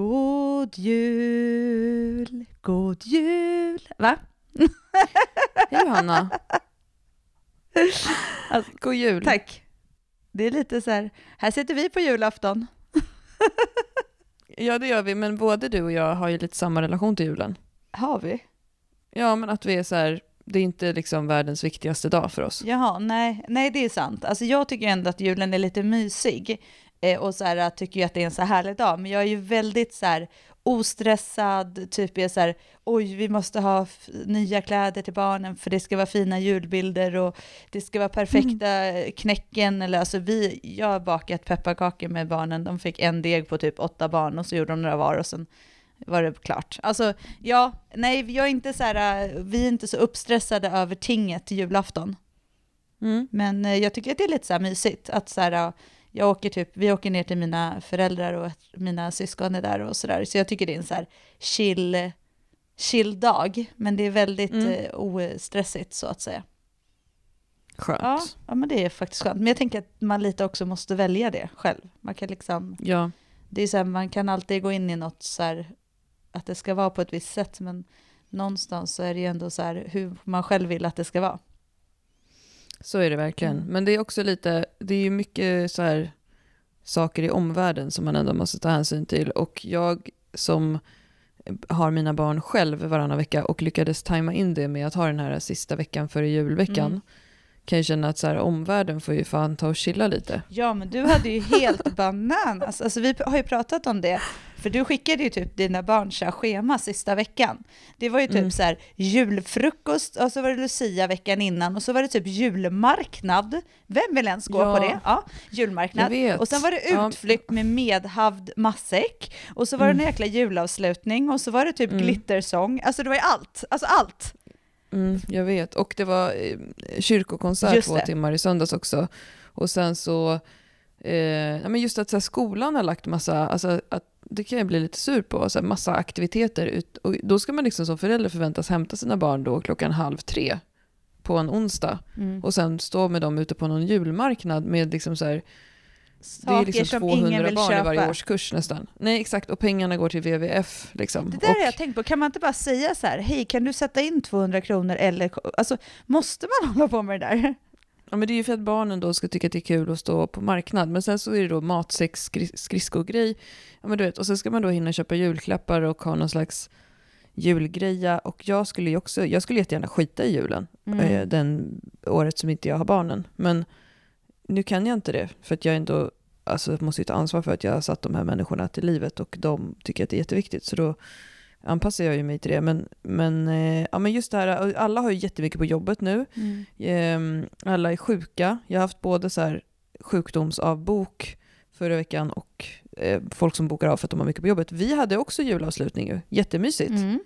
God jul, god jul. Va? Hej Johanna. Alltså, God jul. tack. Det är lite så här, här sitter vi på julafton. Ja, det gör vi, men både du och jag har ju lite samma relation till julen. Har vi? Ja, men att vi är så här, det är inte liksom världens viktigaste dag för oss. Jaha, nej, nej det är sant. Alltså jag tycker ändå att julen är lite mysig och så här, tycker ju att det är en så här härlig dag, men jag är ju väldigt så här ostressad, typ är så här, oj, vi måste ha nya kläder till barnen för det ska vara fina julbilder och det ska vara perfekta knäcken, eller alltså vi, jag har bakat pepparkakor med barnen, de fick en deg på typ åtta barn och så gjorde de några var och sen var det klart. Alltså, ja, nej, jag är inte så här, eh, vi är inte så uppstressade över tinget till julafton. Mm. Men eh, jag tycker att det är lite så här mysigt att så här, jag åker typ, vi åker ner till mina föräldrar och mina syskon är där och sådär. Så jag tycker det är en så här chill, chill dag, men det är väldigt Mm. eh, ostressigt så att säga. Skönt. Ja, ja, men det är faktiskt skönt. Men jag tänker att man lite också måste välja det själv. Man kan liksom, Ja. det är så här, man kan alltid gå in i något så här, att det ska vara på ett visst sätt, men någonstans så är det ju ändå så här hur man själv vill att det ska vara. Så är det verkligen. Mm. Men det är också lite, det är ju mycket så här saker i omvärlden som man ändå måste ta hänsyn till. Och jag som har mina barn själv varannan vecka och lyckades tajma in det med att ha den här sista veckan före julveckan Mm. Kan jag känna att så här, omvärlden får ju fan ta och chilla lite. Ja, men du hade ju helt bananas. Alltså, vi har ju pratat om det, för du skickade ju typ dina barns schema sista veckan. Det var ju typ Mm. så här julfrukost och så var det Lucia veckan innan och så var det typ julmarknad. Vem vill ens gå Ja. på det? Ja, julmarknad. Och sen var det utflykt med medhavd matsäck och så var det en jäkla julavslutning och så var det typ Mm. glittersång. Alltså det var ju allt, alltså allt. Mm, jag vet. Och det var eh, kyrkokonsert två timmar i söndags också. Och sen så, eh, ja, men just att så här, skolan har lagt massa, alltså, att, det kan jag bli lite sur på, så här, massa aktiviteter. Ut, och då ska man liksom som förälder förväntas hämta sina barn då klockan halv tre på en onsdag. Och sen stå med dem ute på någon julmarknad med liksom så här, det är Saker liksom som 200 ingen vill barn i varje köpa. årskurs nästan. Nej exakt, och pengarna går till WWF. Liksom. Det där och, har jag tänkt på, kan man inte bara säga så här, hej kan du sätta in 200 kronor eller, alltså måste man hålla på med det där? Ja, men det är ju för att barnen då ska tycka att det är kul att stå på marknad. Men sen så är det då matsäck, skri- skridskogrej. Ja, men du vet, och sen ska man då hinna köpa julklappar och ha någon slags julgreja. Och jag skulle ju också, jag skulle jättegärna skita i julen Mm. eh, den året som inte jag har barnen. Men nu kan jag inte det, för att jag ändå alltså, måste ju ta ansvar för att jag har satt de här människorna till livet och de tycker att det är jätteviktigt. Så då anpassar jag ju mig till det. Men, men, eh, ja, men just det här, alla har ju jättemycket på jobbet nu. Mm. Ehm, alla är sjuka. Jag har haft både så här sjukdomsavbok förra veckan och eh, folk som bokar av för att de har mycket på jobbet. Vi hade också julavslutning ju. Jättemysigt. Mm.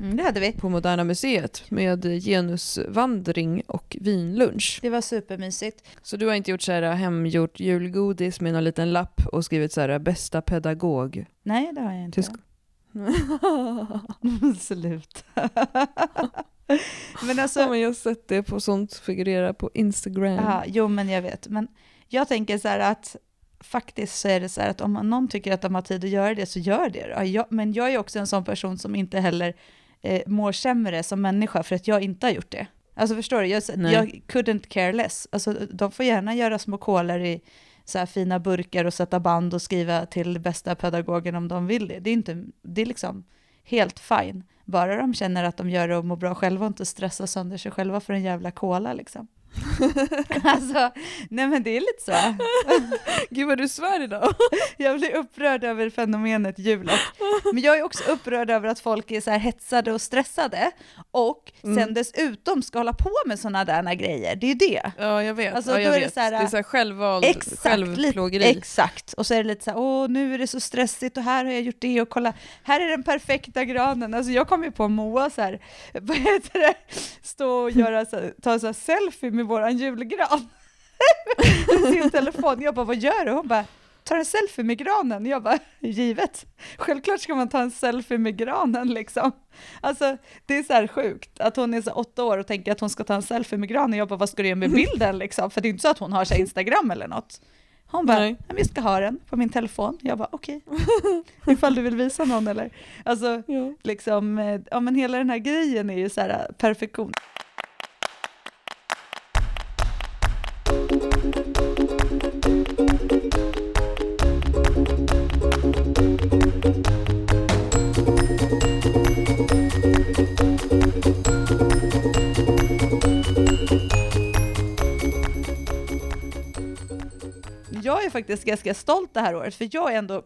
Mm, det hade vi. På Moderna Museet med genusvandring och vinlunch. Det var supermysigt. Så du har inte gjort så här hemgjort julgodis med någon liten lapp och skrivit så här bästa pedagog? Nej, det har jag inte. Tysk- Slut. men alltså, ja, men jag har sett det på sånt figurera på Instagram. ja, jo men jag vet. Men jag tänker så här att faktiskt så är det så här att om någon tycker att de har tid att göra det så gör det. Ja, jag, men jag är också en sån person som inte heller eh, mår sämre som människa för att jag inte har gjort det. Alltså förstår du, jag, jag couldn't care less. Alltså, de får gärna göra små kolor i så här fina burkar och sätta band och skriva till bästa pedagogen om de vill det. Det är, inte, det är liksom helt fine. Bara de känner att de gör det och mår bra själva och inte stressar sönder sig själva för en jävla kola liksom. alltså, nej men det är lite så. Gud vad du svär idag. Jag blir upprörd över fenomenet jul. Och, men jag är också upprörd över att folk är så här hetsade och stressade och sen Mm. dessutom ska hålla på med sådana där grejer. Det är ju det. Ja, jag vet. Alltså, ja, då jag är det vet. så här- det är så här självvald Exakt, självplågeri. exakt. Och så är det lite så här, åh nu är det så stressigt och här har jag gjort det och kolla, här är den perfekta granen. Alltså jag kom ju på Moa så här, vad heter det, stå och göra så här, ta så här selfie med våran julgran. med sin telefon. Jag bara, vad gör du? Hon bara, tar en selfie med granen. Jag bara, givet. Självklart ska man ta en selfie med granen liksom. Alltså det är så här sjukt att hon är så åtta år och tänker att hon ska ta en selfie med granen. Jag bara, vad ska du göra med bilden liksom? För det är inte så att hon har sig Instagram eller något. Hon bara, Nej. "Nej, vi ska ha den på min telefon. Jag bara, okej. Ifall du vill visa någon eller? Alltså, Ja. liksom, eh, ja men hela den här grejen är ju så här eh, perfektion. Jag är faktiskt ganska stolt det här året, för jag är ändå,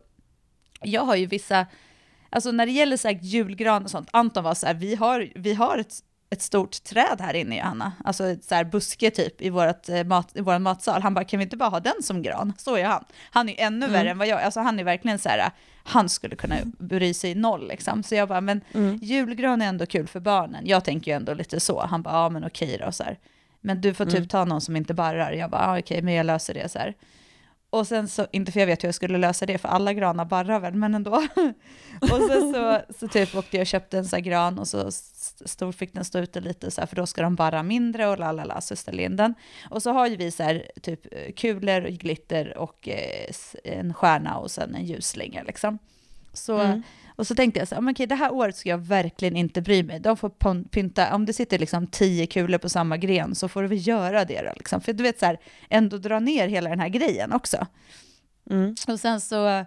jag har ju vissa, alltså när det gäller så här julgran och sånt, Anton var så här, vi har, vi har ett, ett stort träd här inne Johanna, alltså ett så här buske typ i, vårat, eh, mat, i vår matsal. Han bara, kan vi inte bara ha den som gran? Så är han. Han är ju ännu värre än vad jag, alltså han är verkligen så här, han skulle kunna bry sig noll liksom. Så jag bara, men Mm. julgran är ändå kul för barnen. Jag tänker ju ändå lite så. Han bara, ja men okej då så här. Men du får typ Mm. ta någon som inte barrar. Jag bara, ja, okej, men jag löser det så här. Och sen så, inte för jag vet hur jag skulle lösa det, för alla granar barrar väl, men ändå. och sen så, så typ åkte jag och köpte en sån här gran och så stod, fick den stå ute lite så här, för då ska de barra mindre och la la la, in den. Och så har ju vi så här typ eh, kulor, och glitter och eh, en stjärna och sen en ljusslinga liksom. Så, Mm och så tänkte jag så här, men okej, det här året ska jag verkligen inte bry mig. De får pynta, om det sitter liksom tio kulor på samma gren så får du väl göra det då. Liksom. För du vet så här, ändå dra ner hela den här grejen också. Mm. Och sen så,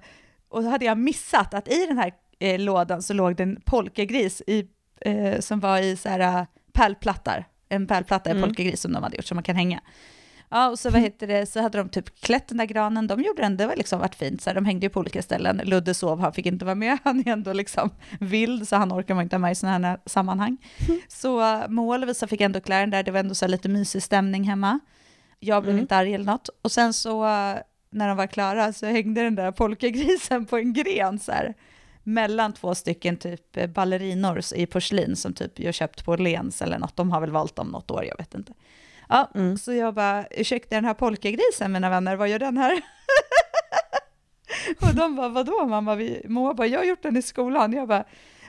och så hade jag missat att i den här eh, lådan så låg det en polkagris i, eh, som var i så här eh, pärlplattar. En pärlplatta i Mm. polkagris som de hade gjort som man kan hänga. Ja, och så vad heter det, så hade de typ klätt den där granen, de gjorde den, det var liksom varit fint, så här, de hängde ju på olika ställen. Ludde sov, han fick inte vara med, han är ändå liksom vild, så han orkar man inte ha med i sådana här sammanhang. Så uh, Moa och fick ändå klä den där, det var ändå så här lite mysig stämning hemma. Jag blev Mm. inte arg eller något. Och sen så, uh, när de var klara, så hängde den där polkagrisen på en gren så här, mellan två stycken typ eh, ballerinor i porslin som typ jag köpt på Lens eller något, de har väl valt dem något år, jag vet inte. Ja, Mm. så jag bara, ursäkta den här polkagrisen mina vänner, vad gör den här? och de bara, vadå mamma? Vi, Moa bara, jag har gjort den i skolan. Jag bara,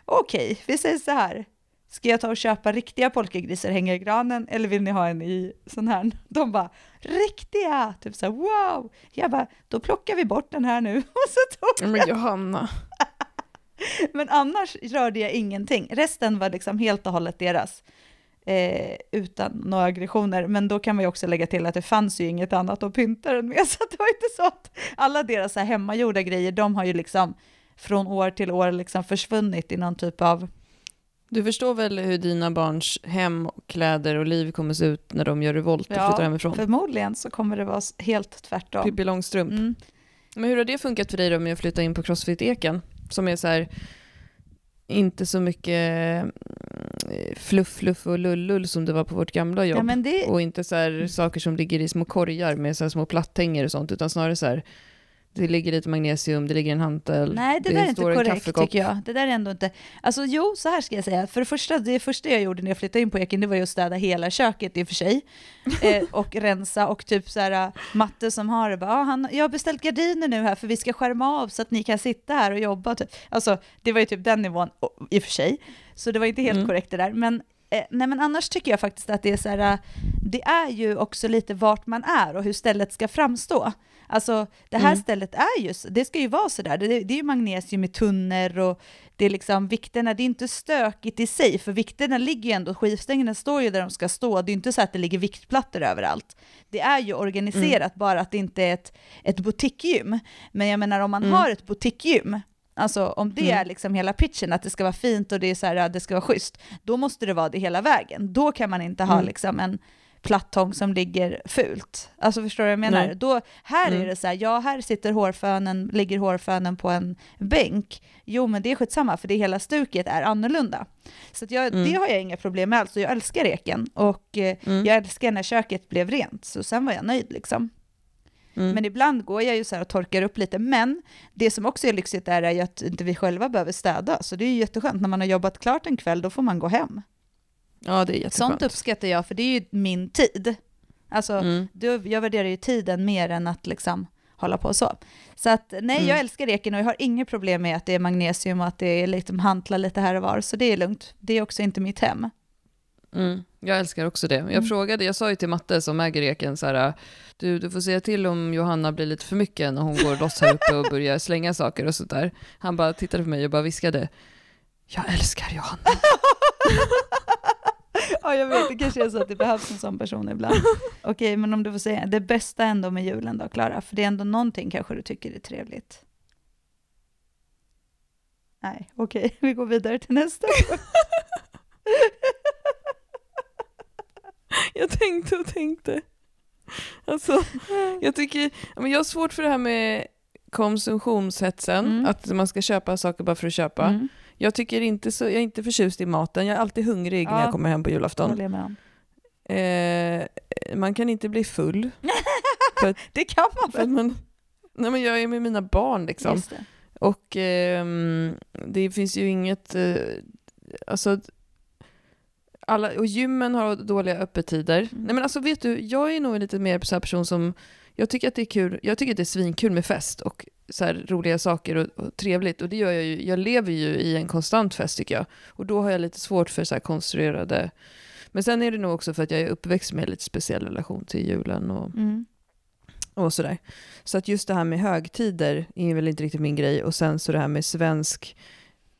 okej, vi säger så här. Ska jag ta och köpa riktiga polkagrisar hänga i granen eller vill ni ha en i sån här? De bara, riktiga! Typ så här, wow! Jag bara, då plockar vi bort den här nu. Och så tog Men Johanna. men annars rörde jag ingenting. Resten var liksom helt och hållet deras. Eh, utan några aggressioner. Men då kan man ju också lägga till att det fanns ju inget annat att pynta den med. Så det var inte så att alla deras här hemmagjorda grejer, de har ju liksom från år till år liksom försvunnit i någon typ av... Du förstår väl hur dina barns hem, och kläder och liv kommer se ut när de gör revolt och Ja, flyttar hemifrån? Förmodligen så kommer det vara helt tvärtom. Pippi Långstrump. Mm. Men hur har det funkat för dig då med att flytta in på Crossfit-eken? Som är så här, inte så mycket fluff, fluff och lullull som det var på vårt gamla jobb. Ja, det, Och inte så här saker som ligger i små korgar med så små platthänger och sånt, utan snarare så här, det ligger lite magnesium, det ligger en hantel, Nej, det, där är inte korrekt tycker jag. Det där är ändå inte... Alltså jo, så här ska jag säga. För det första, det första jag gjorde när jag flyttade in på Eken, det var ju att städa hela köket i och för sig. Eh, och rensa och typ så här, äh, Matte som har det bara, ah, han, jag har beställt gardiner nu här för vi ska skärma av så att ni kan sitta här och jobba. Typ. Alltså, det var ju typ den nivån i och för sig. Så det var inte helt Mm. korrekt det där. Men, eh, nej, men annars tycker jag faktiskt att det är så här, äh, det är ju också lite vart man är och hur stället ska framstå. Alltså det här Mm. stället är ju, det ska ju vara sådär, det, det är ju magnesium i tunnor och det är liksom vikterna, det är inte stökigt i sig, för vikterna ligger ju ändå, skivstängerna står ju där de ska stå, det är inte så att det ligger viktplattor överallt. Det är ju organiserat, bara att det inte är ett, ett boutiquegym. Men jag menar om man Mm. har ett boutiquegym, alltså om det Mm. är liksom hela pitchen, att det ska vara fint och det, är så här, det ska vara schysst, då måste det vara det hela vägen. Då kan man inte ha Mm. liksom en plattång som ligger fult. Alltså förstår du vad jag menar? Nej. Då, här Mm. är det så här, ja här sitter hårfönen, ligger hårfönen på en bänk. Jo men det är skitsamma för det hela stuket är annorlunda. Så jag, Mm. det har jag inga problem med alls och jag älskar eken och eh, Mm. jag älskar när köket blev rent så sen var jag nöjd liksom. Mm. Men ibland går jag ju så här och torkar upp lite. Men det som också är lyxigt är ju att inte vi själva behöver städa. Så det är ju jätteskönt. När man har jobbat klart en kväll, då får man gå hem. Ja, det är jätteskönt. Sånt uppskattar jag, för det är ju min tid. Alltså, Mm. då, jag värderar ju tiden mer än att liksom hålla på så. Så att nej, Mm. jag älskar eken och jag har inget problem med att det är magnesium och att det är liksom hantlar lite här och var. Så det är lugnt. Det är också inte mitt hem. Mm, jag älskar också det. Jag Mm. frågade, jag sa ju till Matte som äger eken så här, du, du får säga till om Johanna blir lite för mycket när hon går loss här uppe och börjar slänga saker och sånt där. Han bara tittade på mig och bara viskade, jag älskar Johanna. Ja, jag vet, det kanske är så att det behövs en sån person ibland. Okej, men om du får säga det bästa ändå med julen då, Klara? För det är ändå någonting kanske du tycker är trevligt. Nej, okej, vi går vidare till nästa. Jag tänkte och tänkte. Alltså, jag tycker, men jag har svårt för det här med konsumtionshetsen, Mm. att man ska köpa saker bara för att köpa. Mm, Jag, tycker inte så, jag är inte förtjust i maten, jag är alltid hungrig när Ja. jag kommer hem på julafton. Eh, man kan inte bli full, Det kan man att väl? man, nej men jag är med mina barn liksom. Det. Och ehm, det finns ju inget, eh, alltså, alla, och gymmen har dåliga öppettider. Mm. Nej men alltså vet du, jag är nog lite mer så person som, jag tycker att det är kul, jag tycker att det är svinkul med fest och så här roliga saker och, och trevligt och det gör jag ju, jag lever ju i en konstant fest tycker jag. Och då har jag lite svårt för så här konstruerade, men sen är det nog också för att jag är uppväxt med lite speciell relation till julen och Mm. och sådär. Så att just det här med högtider är väl inte riktigt min grej. Och sen så det här med svensk...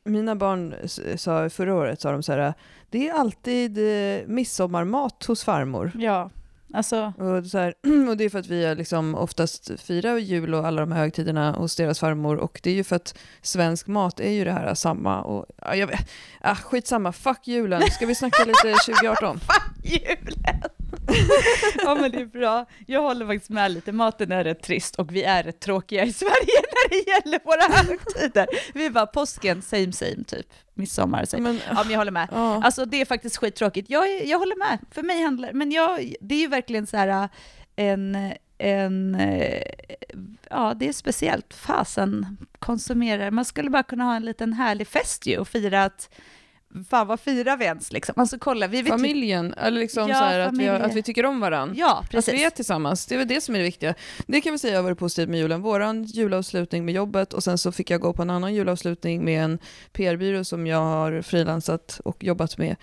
Mina barn sa förra året, sa de så här, det är alltid eh, midsommarmat hos farmor. Ja, alltså, Och, så här, och det är för att vi är liksom oftast firar jul och alla de här högtiderna hos deras farmor. Och det är ju för att svensk mat är ju det här samma. Och, ja, jag vet, ah, skitsamma, fuck julen. Ska vi snacka lite 2018? julen! ja men det är bra. Jag håller faktiskt med lite, maten är rätt trist och vi är rätt tråkiga i Sverige när det gäller våra högtider. Vi är bara påsken, same same typ, midsommar, same. Men, Ja men jag håller med. ja. Alltså det är faktiskt skittråkigt. Jag, jag håller med, för mig handlar men jag, det är ju verkligen så här äh, en, en, eh, ja det är speciellt, fasen konsumerar, man skulle bara kunna ha en liten härlig fest ju och fira att, fan vad firar vi ens liksom? Alltså kolla, vi vet Familjen, eller liksom Ja, så här, att, vi, har- att vi tycker om varandra. Ja, Att precis. vi är tillsammans, det är väl det som är det viktiga. Det kan vi säga har varit positivt med julen. Våran julavslutning med jobbet och sen så fick jag gå på en annan julavslutning med en PR-byrå som jag har frilansat och jobbat med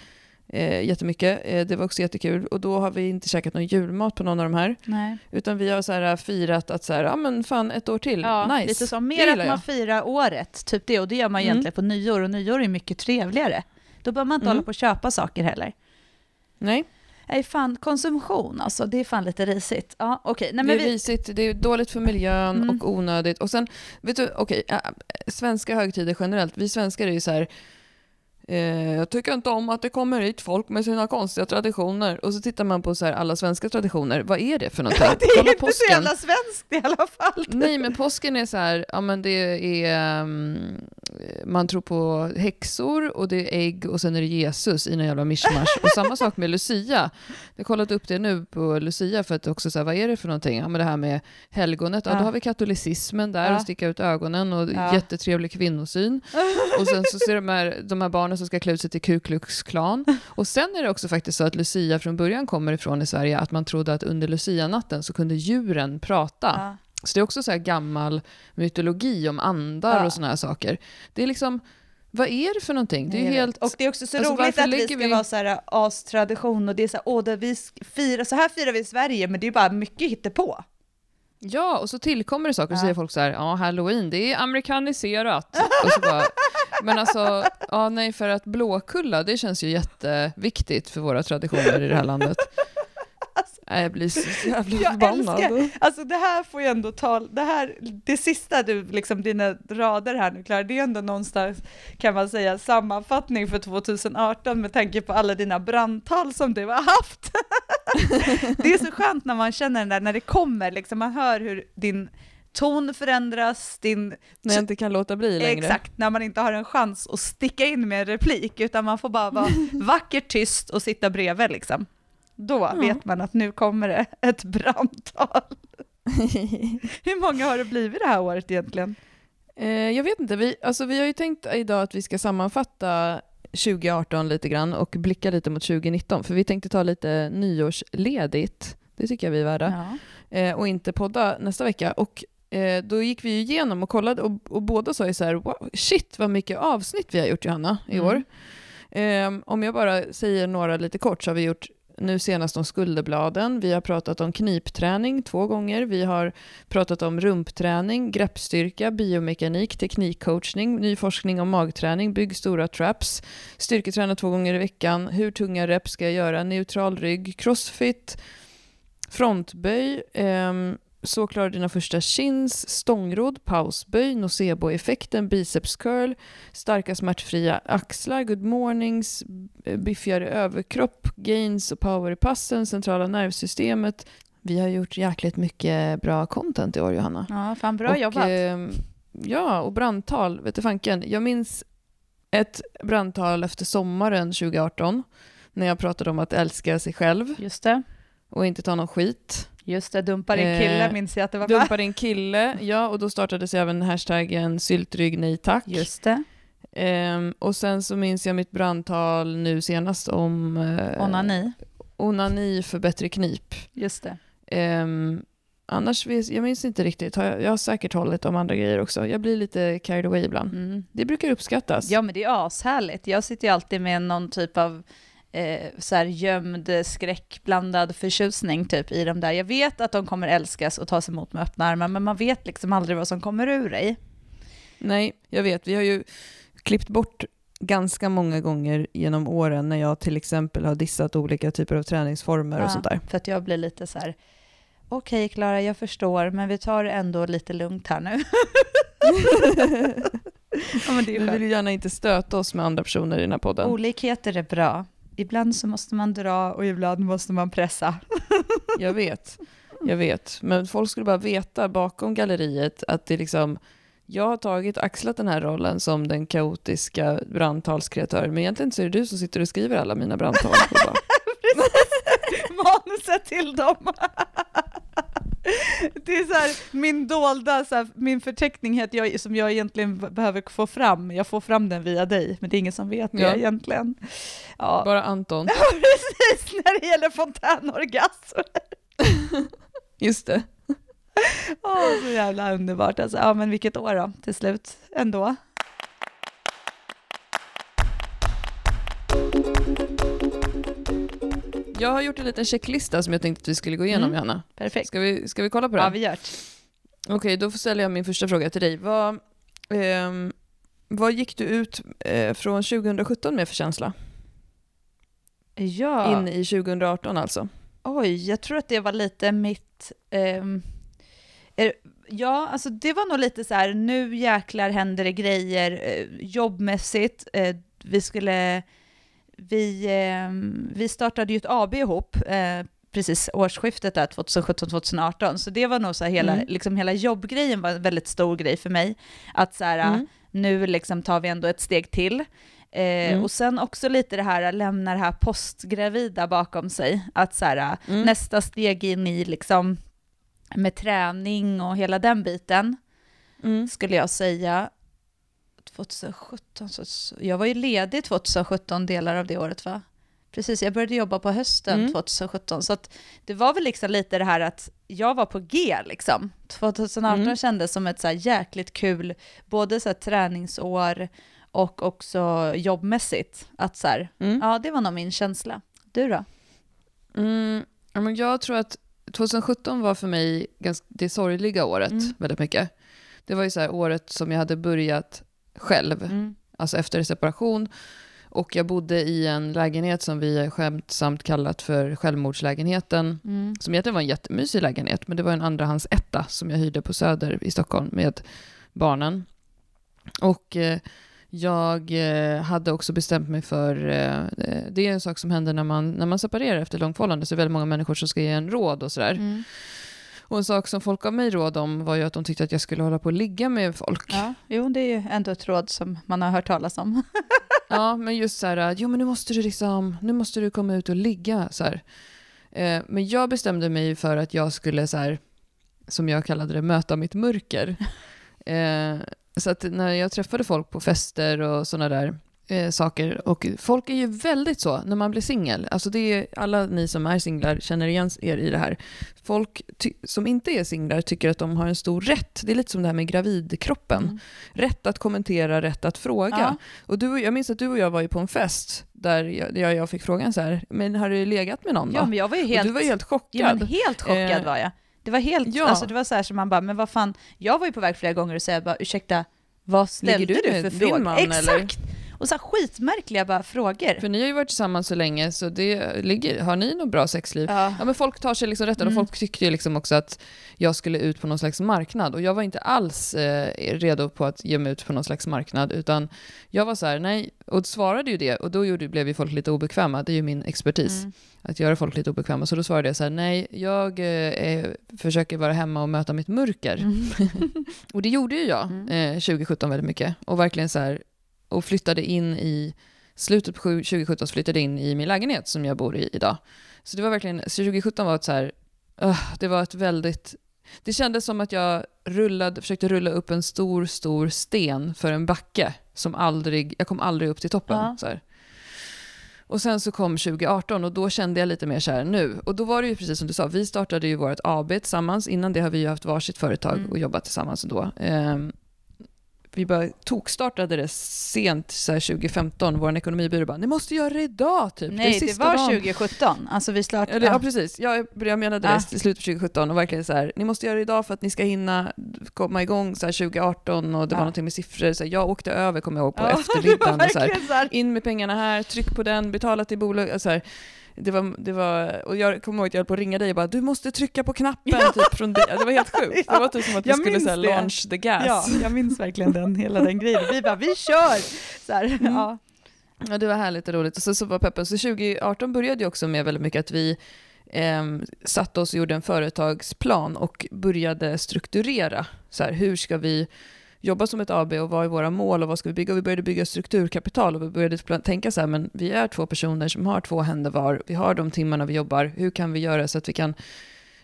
eh, jättemycket. Eh, det var också jättekul och då har vi inte käkat någon julmat på någon av de här Nej. utan vi har så här firat att så här, ja men fan ett år till, Ja, nice. lite. Det Mer att man jag. firar året, typ det. Och det gör man Mm. egentligen på nyår, och nyår är mycket trevligare. Då behöver man inte Mm. hålla på och köpa saker heller. Nej, Nej, fan, konsumtion alltså, det är fan lite risigt. Ja, okej. Nej, det men är vi... risigt, det är dåligt för miljön Mm. och onödigt. Och sen, vet du, okej, äh, svenska högtider generellt, vi svenskar är ju så här, jag tycker inte om att det kommer hit folk med sina konstiga traditioner. Och så tittar man på så här, alla svenska traditioner, vad är det för någonting? Det är Kolla inte så jävla svenskt i alla fall. Nej, men påsken är så här, ja men det är, um, man tror på häxor och det är ägg och sen är det Jesus i någon jävla mischmasch. Och samma sak med Lucia. Jag har kollat upp det nu på Lucia för att också säga vad är det för någonting? Ja men det här med helgonet, ja, Ja. då har vi katolicismen där Ja. och sticka ut ögonen och Ja. jättetrevlig kvinnosyn. Och sen så ser de här, de här barnen som ska klä ut sig till Ku Klux Klan. Och sen är det också faktiskt så att Lucia från början kommer ifrån i Sverige att man trodde att under Lucia-natten så kunde djuren prata. Ja. Så det är också så här gammal mytologi om andar Ja. och såna här saker. Det är liksom, vad är det för någonting? Det är ju helt... Och det är också så Alltså, roligt att vi ska vi- vara så här astradition och det är så här, åh, vi firar, så här firar vi i Sverige, men det är bara mycket hittepå. Ja, och så tillkommer det saker och Ja. säger folk så här, ja, halloween, det är amerikaniserat. och så bara, men alltså, ja, nej, för att Blåkulla, det känns ju jätteviktigt för våra traditioner i det här landet. Nej, jag blir så jävla Jag förbannad. älskar, alltså det här får ju ändå ta, det här, det sista du, liksom dina rader här nu Klara, det är ändå någonstans, kan man säga, sammanfattning för 2018 med tanke på alla dina brandtal som du har haft. det är så skönt när man känner den där, när det kommer, liksom, man hör hur din ton förändras, din, När jag inte kan låta bli längre. exakt, när man inte har en chans att sticka in med en replik, utan man får bara vara vackert tyst och sitta bredvid liksom. Då vet man att nu kommer det ett brandtal. Hur många har det blivit det här året egentligen? Eh, jag vet inte, vi, alltså, vi har ju tänkt idag att vi ska sammanfatta 2018 lite grann och blicka lite mot 2019, för vi tänkte ta lite nyårsledigt. Det tycker jag vi är värda. Ja. eh, och inte podda nästa vecka. Och eh, då gick vi ju igenom och kollade och, och båda sa ju så här, wow, shit vad mycket avsnitt vi har gjort Johanna i Mm. år. Ehm, om jag bara säger några lite kort så har vi gjort nu senast om skulderbladen. Vi har pratat om knipträning två gånger. Vi har pratat om rumpträning, greppstyrka, biomekanik, teknikcoachning, ny forskning om magträning, bygg stora traps, styrketräna två gånger i veckan, hur tunga rep ska jag göra, neutral rygg, crossfit, frontböj, ehm, så klarar dina första chins, stångrodd, pausböj, nocebo-effekten, biceps curl, starka smärtfria axlar, good mornings, biffigare överkropp, gains och power i passen, centrala nervsystemet. Vi har gjort jäkligt mycket bra content i år, Johanna. Ja, fan bra och, jobbat. Eh, ja, och brandtal, vet du fanken. Jag minns ett brandtal efter sommaren 2018 när jag pratade om att älska sig själv Just det. och inte ta någon skit. Just det, dumpa din kille Eh, minns jag att det var. Dumpa din kille, ja, och då startades även hashtaggen syltrygg nej tack. Just det. Ehm, och sen så minns jag mitt brandtal nu senast om eh, Onani. onani för bättre knip. Just det. Ehm, annars, vis- jag minns inte riktigt, jag, jag har säkert hållit om andra grejer också. Jag blir lite carried away ibland. Mm. Det brukar uppskattas. Ja men det är ashärligt. Jag sitter ju alltid med någon typ av eh, så här gömd skräckblandad förtjusning typ i de där. Jag vet att de kommer älskas och tas emot med öppna armar men man vet liksom aldrig vad som kommer ur dig. Nej, jag vet. Vi har ju klippt bort ganska många gånger genom åren när jag till exempel har dissat olika typer av träningsformer och sånt där. För att jag blir lite så här, okej Klara jag förstår men vi tar det ändå lite lugnt här nu. ja, Vi vill ju gärna inte stöta oss med andra personer i den här podden. Olikheter är bra. Ibland så måste man dra och ibland måste man pressa. Jag vet, jag vet. Men folk skulle bara veta bakom galleriet att det liksom, jag har tagit axlat den här rollen som den kaotiska brandtalskreatören, men egentligen så är det du som sitter och skriver alla mina brandtal. Manuset till dem. Det är så här, min dolda, så här, min förteckning jag, som jag egentligen behöver få fram. Jag får fram den via dig, men det är ingen som vet det Ja. egentligen. Ja, bara Anton, precis när det gäller fontänorgasm. just det. Åh, så jävla underbart. Alltså, ja, men vilket år då, till slut, ändå. Jag har gjort en liten checklista som jag tänkte att vi skulle gå igenom, Mm. Johanna. Perfekt. Ska vi, ska vi kolla på den? Ja, vi gör det. Okej, då ställer jag min första fråga till dig. Vad, ehm, vad gick du ut eh, från 2017 med för känsla? Ja. In i 2018 alltså? Oj, jag tror att det var lite mitt... ehm, är, ja, alltså det var nog lite så här, nu jäklar händer det grejer eh, jobbmässigt. Eh, vi skulle... Vi, ehm, vi startade ju ett AB ihop, eh, precis årsskiftet där, 2017-2018, så det var nog så här hela, Mm. liksom hela jobbgrejen var en väldigt stor grej för mig. Att så här, Mm. nu liksom tar vi ändå ett steg till. Eh, Mm. Och sen också lite det här, lämna det här postgravida bakom sig. Att så här, Mm. nästa steg in i liksom med träning och hela den biten Mm. skulle jag säga. 2017, så, så, jag var ju ledig 2017 delar av det året va? Precis, jag började jobba på hösten Mm. 2017 så det var väl liksom lite det här att jag var på G liksom. 2018 Mm. kändes som ett så jäkligt kul, både så träningsår och också jobbmässigt. Att så här, Mm. ja det var nog min känsla. Du då? Mm, men jag tror att 2017 var för mig ganska, det sorgliga året Mm. väldigt mycket. Det var ju så här året som jag hade börjat själv, Mm. alltså efter separation. Och jag bodde i en lägenhet som vi skämtsamt kallat för självmordslägenheten. Mm. Som egentligen var en jättemysig lägenhet, men det var en andrahandsetta som jag hyrde på Söder i Stockholm med barnen. Och eh, jag eh, hade också bestämt mig för, eh, eh, det är en sak som händer när man, när man separerar efter långförhållande, så är det väldigt många människor som ska ge en råd och sådär. Mm. Och en sak som folk gav mig råd om var ju att de tyckte att jag skulle hålla på och ligga med folk. Ja, jo det är ju ändå ett råd som man har hört talas om. Ja, men just så här, jo men nu måste du liksom, nu måste du komma ut och ligga så här. Eh, men jag bestämde mig för att jag skulle så här, som jag kallade det, möta mitt mörker. Eh, så att när jag träffade folk på fester och sådana där eh, saker. Och folk är ju väldigt så när man blir singel. Alltså det är, alla ni som är singlar känner igen er i det här. Folk som inte är singlar tycker att de har en stor rätt. Det är lite som det här med gravidkroppen. Mm. Rätt att kommentera, rätt att fråga. Ja. Och du, jag minns att du och jag var ju på en fest där jag, jag fick frågan så här, men har du legat med någon då? Ja, men jag var ju helt, och du var ju helt chockad. Ja, men helt chockad eh, var jag. Det var helt, ja. alltså det var så här som man bara, men vad fan, jag var ju på väg flera gånger och säga bara, ursäkta, vad ställde du, du för frågor? Exakt! Eller? Och så skitmärkliga bara frågor. För ni har ju varit tillsammans så länge, så det ligger, har ni något bra sexliv? Ja. ja men folk tar sig liksom rätten mm. och folk tyckte ju liksom också att jag skulle ut på någon slags marknad. Och jag var inte alls eh, redo på att ge mig ut på någon slags marknad, utan jag var så här, nej, och svarade ju det, och då gjorde, blev ju folk lite obekväma, det är ju min expertis. Mm. Att göra folk lite obekväma. Så då svarade jag så här, nej, jag eh, försöker vara hemma och möta mitt mörker. Mm. och det gjorde ju jag mm. eh, 2017 väldigt mycket. Och verkligen så här, och flyttade in i slutet på 2017 flyttade in i min lägenhet som jag bor i idag. Så det var verkligen, så 2017 var ett så här, uh, det var ett väldigt, det kändes som att jag rullade, försökte rulla upp en stor, stor sten för en backe som aldrig, jag kom aldrig upp till toppen. Ja. Så här. Och sen så kom 2018 och då kände jag lite mer så här nu. Och då var det ju precis som du sa, vi startade ju vårt AB tillsammans. Innan det har vi ju haft varsitt företag mm. och jobbat tillsammans då. Um, vi bara tokstartade det sent, så 2015, vår ekonomibyrå bara, ni måste göra det idag typ. Nej, det, det var dagen. 2017. Alltså vi startade... Ja, det, ja precis. Jag, jag menade ja. det i slutet på 2017 och verkligen så här, ni måste göra det idag för att ni ska hinna komma igång så 2018 och det ja. var någonting med siffror. Så här, jag åkte över, kommer jag ihåg, på ja, eftermiddagen. Så här, så här. In med pengarna här, tryck på den, betala till bolag. Så här, det var, det var, och jag kommer ihåg att jag höll på att ringa dig och bara du måste trycka på knappen ja. typ från dig. Det var helt sjukt. Ja. Det var typ som att vi skulle så launch the gas. Ja, jag minns verkligen den, hela den grejen. Vi bara, vi kör! Så mm. ja. ja, det var härligt och roligt. Och så, så var peppen. Så 2018 började ju också med väldigt mycket att vi eh, satte oss och gjorde en företagsplan och började strukturera. Så här, hur ska vi jobba som ett AB och vad är våra mål och vad ska vi bygga? Och vi började bygga strukturkapital och vi började tänka så här, men vi är två personer som har två händer var, vi har de timmarna vi jobbar, hur kan vi göra så att vi kan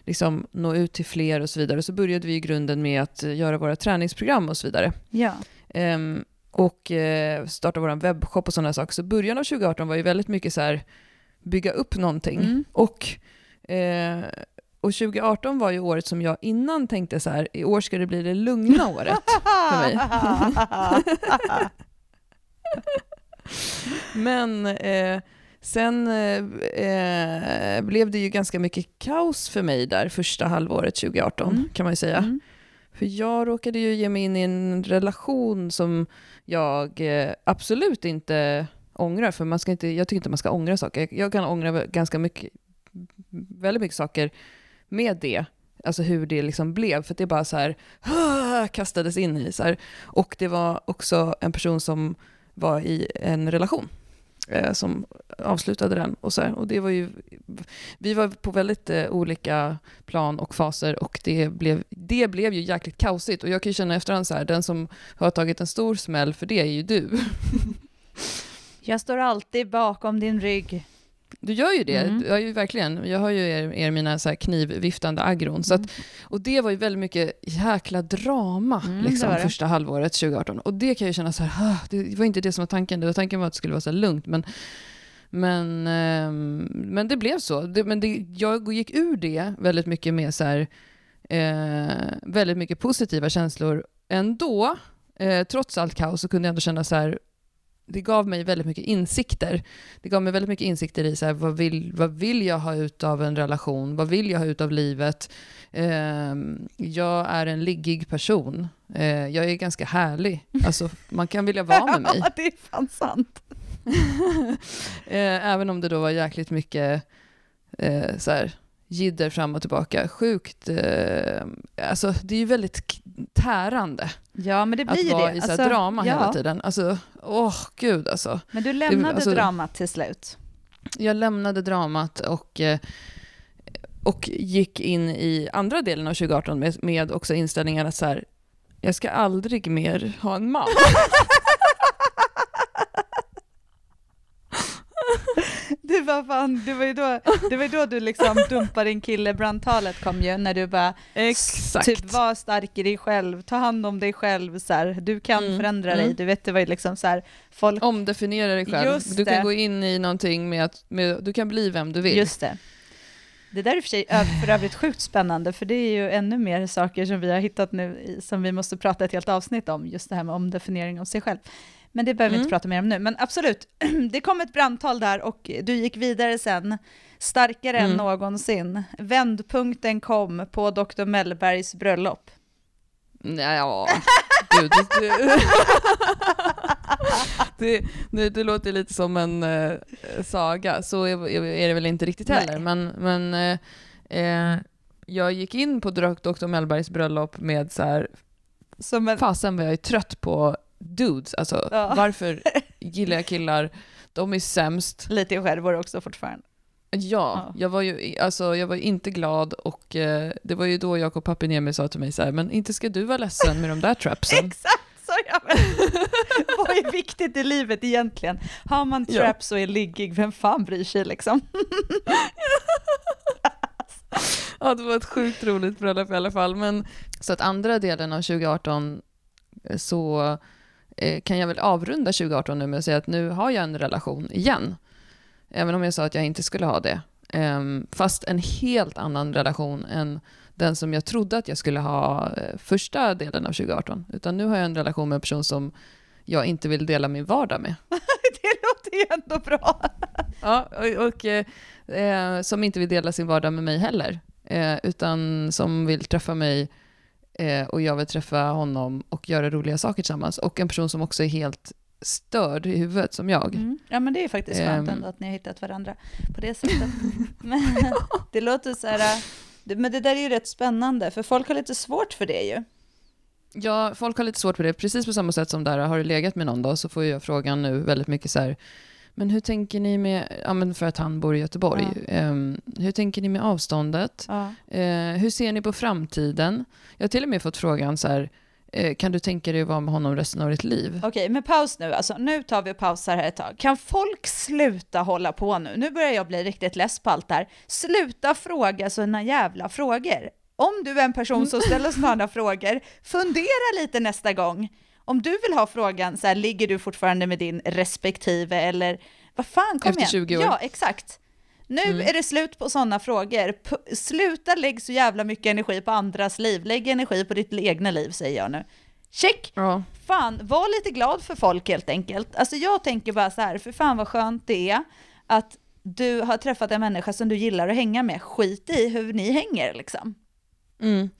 liksom nå ut till fler och så vidare. Så började vi i grunden med att göra våra träningsprogram och så vidare. Ja. Um, och uh, starta vår webbshop och sådana saker. Så början av 2018 var ju väldigt mycket så här, bygga upp någonting. Mm. Och uh, och 2018 var ju året som jag innan tänkte så här, i år ska det bli det lugna året för mig. Men eh, sen eh, blev det ju ganska mycket kaos för mig där första halvåret 2018 mm. kan man ju säga. Mm. För jag råkade ju ge mig in i en relation som jag eh, absolut inte ångrar, för man ska inte, jag tycker inte man ska ångra saker. Jag, jag kan ångra ganska mycket, väldigt mycket saker med det, alltså hur det liksom blev, för det bara så här, ah! kastades in i så här. Och det var också en person som var i en relation eh, som avslutade den och så här. Och det var ju, vi var på väldigt eh, olika plan och faser och det blev, det blev ju jäkligt kaosigt. Och jag kan ju känna efterhand så här, den som har tagit en stor smäll för det är ju du. Jag står alltid bakom din rygg. Du gör ju det, mm. jag, ju verkligen. Jag har ju er, er mina så knivviftande agron. Så att, mm. och det var ju väldigt mycket jäkla drama mm, liksom, det det. första halvåret 2018. Och det kan jag känna så här, ah, det var inte det som var tanken. Det var tanken var att det skulle vara så lugnt. Men, men, eh, men det blev så. Det, men det, jag gick ur det väldigt mycket med så här, eh, väldigt mycket positiva känslor ändå. Eh, trots allt kaos så kunde jag ändå känna så här, det gav mig väldigt mycket insikter. Det gav mig väldigt mycket insikter i så här, vad, vill, vad vill jag ha ut av en relation? Vad vill jag ha ut av livet? Eh, jag är en liggig person. Eh, jag är ganska härlig. Alltså, man kan vilja vara med mig. Ja, det är fan sant. eh, även om det då var jäkligt mycket eh, så här, jidder fram och tillbaka. Sjukt, eh, alltså det är ju väldigt tärande. Ja, men det blir att vara det. i så alltså, drama ja. hela tiden. Alltså, åh oh, gud alltså. Men du lämnade alltså, dramat till slut? Jag lämnade dramat och, eh, och gick in i andra delen av 2018 med, med också inställningen att så här, jag ska aldrig mer ha en man. Ja, fan, det var ju då, det var då du liksom dumpade din kille, brandtalet kom ju, när du bara Exakt. typ var stark i dig själv, ta hand om dig själv, så här, du kan Mm, förändra mm. dig, du vet det var ju liksom så här, folk, Omdefiniera dig själv. Just du kan det. gå in i någonting med att med, du kan bli vem du vill. just det. Det där är för sig för övrigt sjukt spännande, för det är ju ännu mer saker som vi har hittat nu, som vi måste prata ett helt avsnitt om, just det här med omdefiniering av sig själv. Men det behöver vi Mm. inte prata mer om nu. Men absolut, det kom ett brandtal där och du gick vidare sen, starkare än Mm. någonsin. Vändpunkten kom på Dr. Mellbergs bröllop. Ja, gud. Det, det, det, det låter lite som en eh, saga, så är, är det väl inte riktigt heller. Nej. Men, men eh, eh, jag gick in på Dr. Mellbergs bröllop med så här, Som en, fasen vad jag är trött på dudes. Alltså, Ja. varför gillar jag killar? De är sämst. lite skärvor också fortfarande. Ja, Ja. jag var ju alltså, jag var inte glad och eh, det var ju då Jakob Papiniemi sa till mig så här, men inte ska du vara ledsen med de där trapsen. Exakt jag men. Vad är viktigt i livet egentligen? Har man Ja. traps och är liggig, vem fan bryr sig liksom? Ja, det var ett sjukt roligt bröllop i alla fall. Men, så att andra delen av 2018 eh, så kan jag väl avrunda 2018 nu med att säga att nu har jag en relation igen. Även om jag sa att jag inte skulle ha det. Ehm, fast en helt annan relation än den som jag trodde att jag skulle ha eh, första delen av 2018. Utan nu har jag en relation med en person som jag inte vill dela min vardag med. Det låter ju ändå bra. Ja, och, och eh, eh, som inte vill dela sin vardag med mig heller. Eh, utan som vill träffa mig eh, och jag vill träffa honom och göra roliga saker tillsammans. Och en person som också är helt störd i huvudet som jag. Mm. Ja men det är faktiskt skönt Ehm. ändå att ni har hittat varandra på det sättet. men det låter så här, men det där är ju rätt spännande, för folk har lite svårt för det ju. Ja, folk har lite svårt för det. Precis på samma sätt som där, har du legat med någon då, så får jag frågan nu väldigt mycket så här, men hur tänker ni med, ja men för att han bor i Göteborg, Ehm, hur tänker ni med avståndet? Ja. Eh, hur ser ni på framtiden? Jag har till och med fått frågan så här, eh, kan du tänka dig att vara med honom resten av ditt liv? Okej, men paus nu. Alltså, nu tar vi och pausar här ett tag. Kan folk sluta hålla på nu? Nu börjar jag bli riktigt less på allt det här. Sluta fråga sådana jävla frågor. Om du är en person som ställer sådana frågor, fundera lite nästa gång. Om du vill ha frågan så här, ligger du fortfarande med din respektive eller vad fan, kom Efter igen. 20 år. Ja, exakt. Nu Mm. är det slut på sådana frågor. P- sluta lägg så jävla mycket energi på andras liv. Lägg energi på ditt egna liv, säger jag nu. Check! Ja. Fan, var lite glad för folk helt enkelt. Alltså jag tänker bara så här, för fan vad skönt det är att du har träffat en människa som du gillar att hänga med. Skit i hur ni hänger liksom. Mm.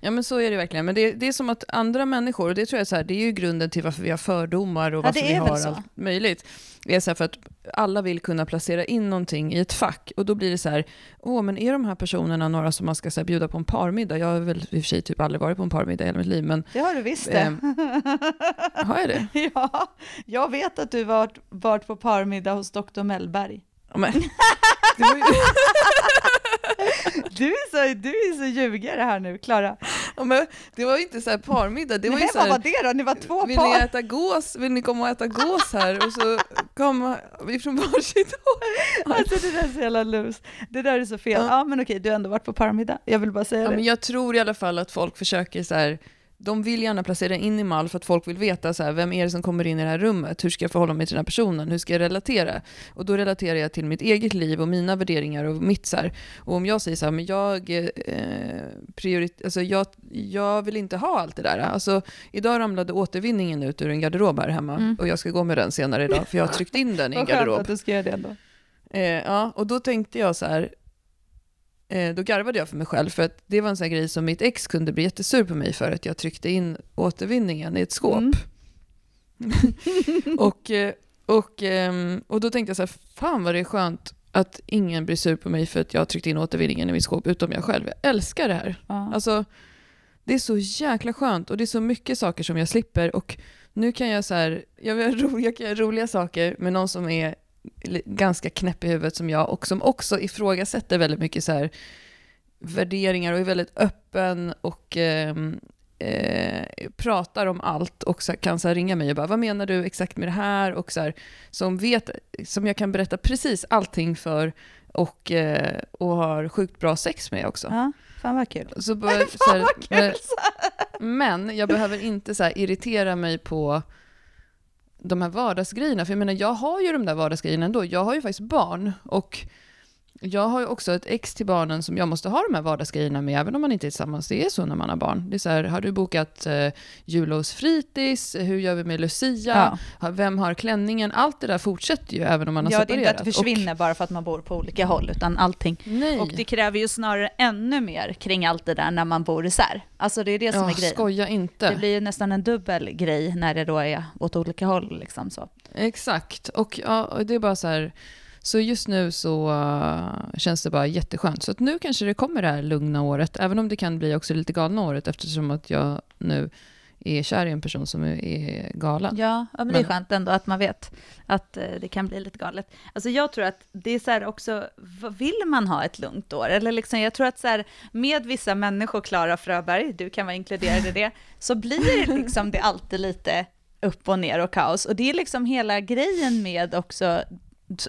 Ja men så är det verkligen. Men det, det är som att andra människor, och det tror jag är så här, det är ju grunden till varför vi har fördomar och varför vi har allt möjligt. Det är så här för att alla vill kunna placera in någonting i ett fack och då blir det så här, åh men är de här personerna några som man ska så här, bjuda på en parmiddag? Jag har väl i och för sig typ aldrig varit på en parmiddag i hela mitt liv, men Det har du visst det. Ehm, har jag det? ja, jag vet att du varit, varit på parmiddag hos Dr. Mellberg. Ja, men, Du är så, du är så ljugare här nu, Klara. ja, men, det var ju inte så här parmiddag, det var ju Nej, så vad här, var det då? Ni var två Vill ni par. äta gås? Vill ni komma och äta gås här? Och så kom vi från varsitt håll. Alltså det där är så jävla lus. Det där är så fel. Ja. Ja, men okej, du har ändå varit på parmiddag. Jag vill bara säga Ja, det. men jag tror i alla fall att folk försöker så här, de vill gärna placera in i mall för att folk vill veta så här, vem är det som kommer in i det här rummet? Hur ska jag förhålla mig till den här personen? Hur ska jag relatera? Och då relaterar jag till mitt eget liv och mina värderingar och mitt så här. Och om jag säger så här, men jag, eh, priorit- alltså jag, jag vill inte ha allt det där. Alltså, idag ramlade återvinningen ut ur en garderob här hemma Mm. och jag ska gå med den senare idag för jag har tryckt in den i en Vad skönt garderob. att du ska göra det ändå. Eh, ja, och då tänkte jag så här, då garvade jag för mig själv för att det var en sån grej som mitt ex kunde bli jättesur på mig för att jag tryckte in återvinningen i ett skåp. Mm. och, eh, och, ehm, och då tänkte jag så här, fan vad det är skönt att ingen blir sur på mig för att jag har tryckt in återvinningen i mitt skåp, utom jag själv. Jag älskar det här. Ja. Alltså, det är så jäkla skönt och det är så mycket saker som jag slipper och nu kan jag så här, jag, vill ro, jag kan göra roliga saker med någon som är ganska knäpp i huvudet som jag och som också ifrågasätter väldigt mycket så här värderingar och är väldigt öppen och ehm, eh, pratar om allt och så kan så ringa mig och bara vad menar du exakt med det här och så här, som vet, som jag kan berätta precis allting för och, eh, och har sjukt bra sex med också. Ja, fan vad kul. Så bara, Fan vad kul! men jag behöver inte så irritera mig på de här vardagsgrejerna, för jag menar jag har ju de där vardagsgrejerna ändå. Jag har ju faktiskt barn och jag har ju också ett ex till barnen som jag måste ha de här vardagsgrejerna med, även om man inte är tillsammans. Det är så när man har barn. Det är så här, har du bokat eh, jullovsfritids? Hur gör vi med Lucia? Ja. Vem har klänningen? Allt det där fortsätter ju även om man har Ja, det är separerat. inte att det försvinner bara för att man bor på olika håll, utan allting. Och, nej. Och det kräver ju snarare ännu mer kring allt det där när man bor isär. Alltså det är det som ja, är grejen. skoja inte. Det blir ju nästan en dubbel grej när det då är åt olika håll liksom så. Exakt, och, ja, och det är bara så här, så just nu så uh, känns det bara jätteskönt. Så att nu kanske det kommer det här lugna året, även om det kan bli också lite galna året eftersom att jag nu är kär i en person som är, galen. Ja, men det är skönt ändå att man vet att eh, det kan bli lite galet. Alltså jag tror att det är så här också, vill man ha ett lugnt år? Eller liksom, jag tror att så här, med vissa människor, Klara Fröberg, du kan vara inkluderad i det, så blir det liksom det alltid lite upp och ner och kaos. Och det är liksom hela grejen med också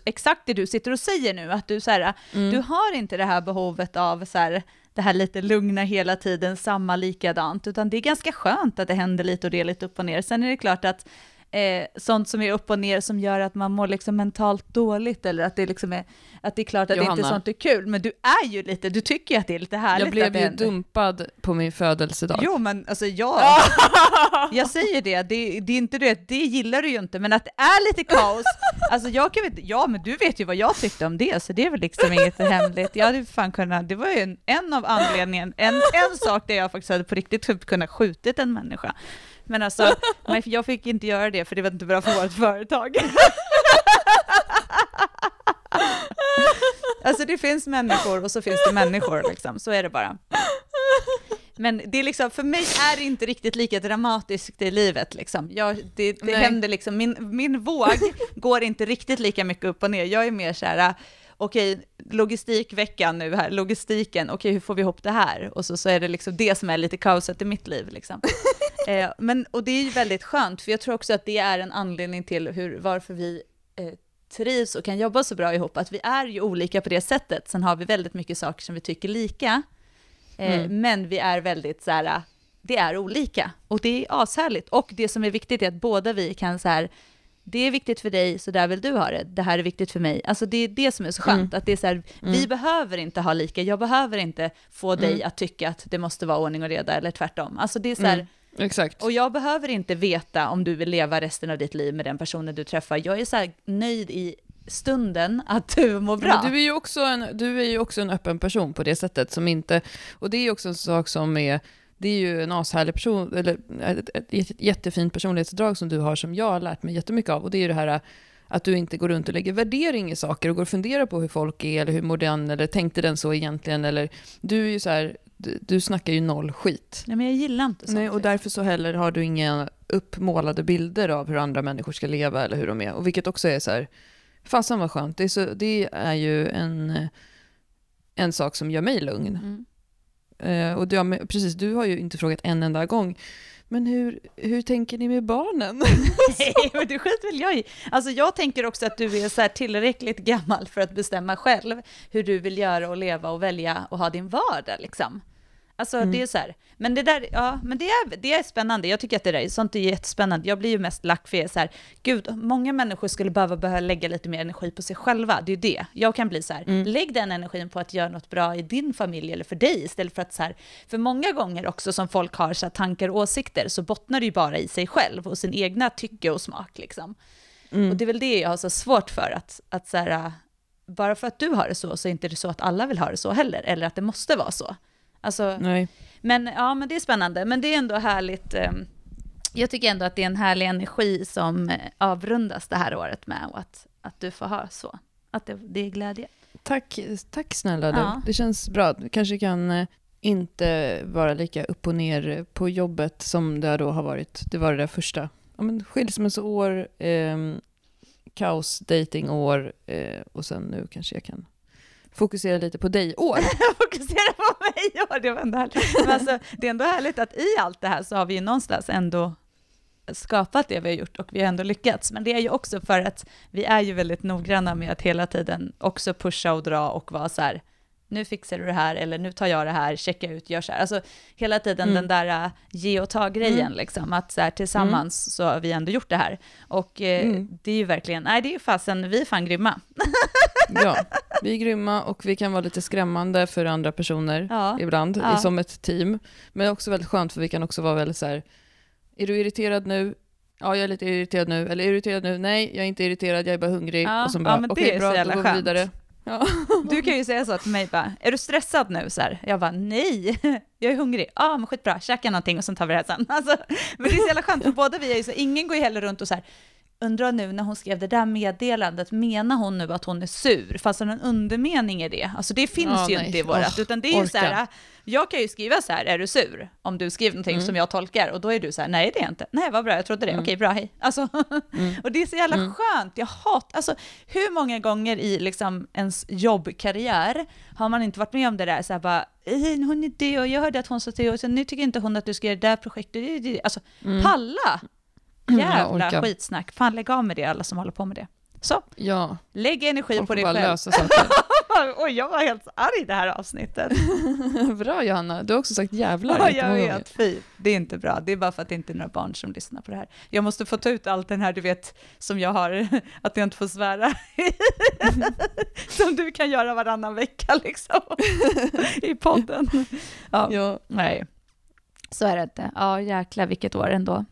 exakt det du sitter och säger nu, att du så här, Mm. du har inte det här behovet av så här, det här lite lugna hela tiden, samma likadant, utan det är ganska skönt att det händer lite och det är lite upp och ner. Sen är det klart att eh, sånt som är upp och ner som gör att man mår liksom mentalt dåligt eller att det liksom är, att det är klart att det inte Johanna. är sånt är kul, men du är ju lite, du tycker ju att det är lite härligt jag blev ju händer. dumpad på min födelsedag. Jo, men alltså jag, jag säger det, det, det är inte det, det gillar du ju inte, men att det är lite kaos, alltså jag kan inte, ja men du vet ju vad jag tyckte om det, så det är väl liksom inget hemligt. Jag hade fan kunnat, det var ju en, en av anledningen, en, en sak där jag faktiskt hade på riktigt typ kunnat skjutit en människa. Men alltså, jag fick inte göra det för det var inte bra för vårt företag. Alltså det finns människor och så finns det människor liksom, så är det bara. Men det är liksom, för mig är det inte riktigt lika dramatiskt i livet liksom. Jag, det det Nej. händer liksom, min, min våg går inte riktigt lika mycket upp och ner. Jag är mer så här, okej, logistikveckan nu här, logistiken, okej, hur får vi ihop det här? Och så, så är det liksom det som är lite kaoset i mitt liv liksom. eh, men, och det är ju väldigt skönt, för jag tror också att det är en anledning till hur, varför vi eh, trivs och kan jobba så bra ihop, att vi är ju olika på det sättet. Sen har vi väldigt mycket saker som vi tycker lika, eh, Mm. men vi är väldigt så här, det är olika och det är ashärligt. Och det som är viktigt är att båda vi kan så här, det är viktigt för dig, så där vill du ha det. Det här är viktigt för mig. Alltså det är det som är så skönt, att det är så här, vi behöver inte ha lika, jag behöver inte få dig att tycka att det måste vara ordning och reda, eller tvärtom. Alltså det är så här, Mm. Exakt. och jag behöver inte veta om du vill leva resten av ditt liv med den personen du träffar. Jag är så här nöjd i stunden att du mår bra. Men du är, ju också en, du är ju också en öppen person på det sättet som inte, och det är också en sak som är, det är ju en ashärlig person, eller ett, ett, ett jättefint personlighetsdrag som du har som jag har lärt mig jättemycket av, och det är ju det här att du inte går runt och lägger värdering i saker och går och funderar på hur folk är, eller hur mår den, eller tänkte den så egentligen, eller du är ju så här, du, du snackar ju noll skit. Nej, men jag gillar inte sånt. Nej, och därför så heller har du inga uppmålade bilder av hur andra människor ska leva eller hur de är. Och vilket också är så här, fasen vad skönt. Det är, så, det är ju en, en sak som gör mig lugn. Mm. Eh, och du, med- precis, du har ju inte frågat en enda gång, men hur, hur tänker ni med barnen? Nej, men det skiter väl jag i. Alltså jag tänker också att du är så här tillräckligt gammal för att bestämma själv hur du vill göra och leva och välja och ha din vardag liksom. Alltså Mm. det är så här, men det där, ja, men det är, det är spännande. Jag tycker att det där är sånt är jättespännande. Jag blir ju mest lack för jag är så här, gud, många människor skulle behöva, behöva lägga lite mer energi på sig själva. Det är ju det. Jag kan bli så här, Mm. lägg den energin på att göra något bra i din familj eller för dig istället för att så här, för många gånger också som folk har så här, tankar och åsikter så bottnar det ju bara i sig själv och sin egna tycke och smak liksom. Mm. Och det är väl det jag har så svårt för, att, att så här, bara för att du har det så, så är inte det så att alla vill ha det så heller, eller att det måste vara så. Alltså, Nej. men ja, men det är spännande, men det är ändå härligt. eh, Jag tycker ändå att det är en härlig energi som eh, avrundas det här året med, och att, att du får ha så. Att det, det är glädje. Tack, tack snälla du. Ja. Det känns bra. Du kanske kan eh, inte vara lika upp och ner på jobbet som det då har varit. Det var det där första. Ja, men skilsmässoår, eh, kaos, datingår eh, och sen nu kanske jag kan fokusera lite på dig-år. fokusera på mig-år, det var ändå härligt. Men alltså, det är ändå härligt att i allt det här så har vi ju någonstans ändå skapat det vi har gjort och vi har ändå lyckats. Men det är ju också för att vi är ju väldigt noggranna med att hela tiden också pusha och dra och vara så här, nu fixar du det här, eller nu tar jag det här, checka ut, gör så här. Alltså hela tiden mm. den där uh, ge och ta-grejen, mm. liksom, att så här, tillsammans mm. så har vi ändå gjort det här. Och eh, mm. det är ju verkligen, nej det är ju fasen, vi är fan grymma. ja, vi är grymma och vi kan vara lite skrämmande för andra personer ja. ibland, ja. som ett team. Men också väldigt skönt, för vi kan också vara väldigt så här, är du irriterad nu? Ja, jag är lite irriterad nu. Eller är irriterad nu? Nej, jag är inte irriterad, jag är bara hungrig. Ja, och så bara, ja men det är bra, så jävla skönt. Vidare. Ja. Du kan ju säga så till mig bara, är du stressad nu? Så här. Jag bara, nej, jag är hungrig. Ja, ah, men skitbra, käka någonting och sen tar vi det här sen. Alltså, men det är så jävla skönt, för båda vi är ju så, ingen går ju heller runt och så här, undrar nu när hon skrev det där meddelandet, menar hon nu att hon är sur? Fast en undermening i det. Alltså det finns ja, ju nej. inte i vårat, oh, utan det är orka. ju så här, jag kan ju skriva så här, är du sur? Om du skriver någonting mm. som jag tolkar, och då är du så här, nej det är jag inte. Nej, vad bra, jag trodde det. Mm. Okej, bra, hej. Alltså, mm. och det är så jävla mm. skönt, jag hatar, alltså hur många gånger i liksom ens jobbkarriär har man inte varit med om det där, så här bara, hon är det och jag hörde att hon sa till och så nu tycker inte hon att du ska göra det där projektet. Alltså, mm. palla! Jävla skitsnack. Fan lägg av med det alla som håller på med det. Så, ja. lägg energi på det själv. Lösa Oj, jag var helt arg det här avsnittet. bra Johanna, du har också sagt jävlar Ja, jag vet, fy. Det är inte bra, det är bara för att det inte är några barn som lyssnar på det här. Jag måste få ta ut allt den här, du vet, som jag har, att jag inte får svära. som du kan göra varannan vecka liksom, i podden. Ja, ja. nej. Så är det inte. Ja, jäklar vilket år ändå.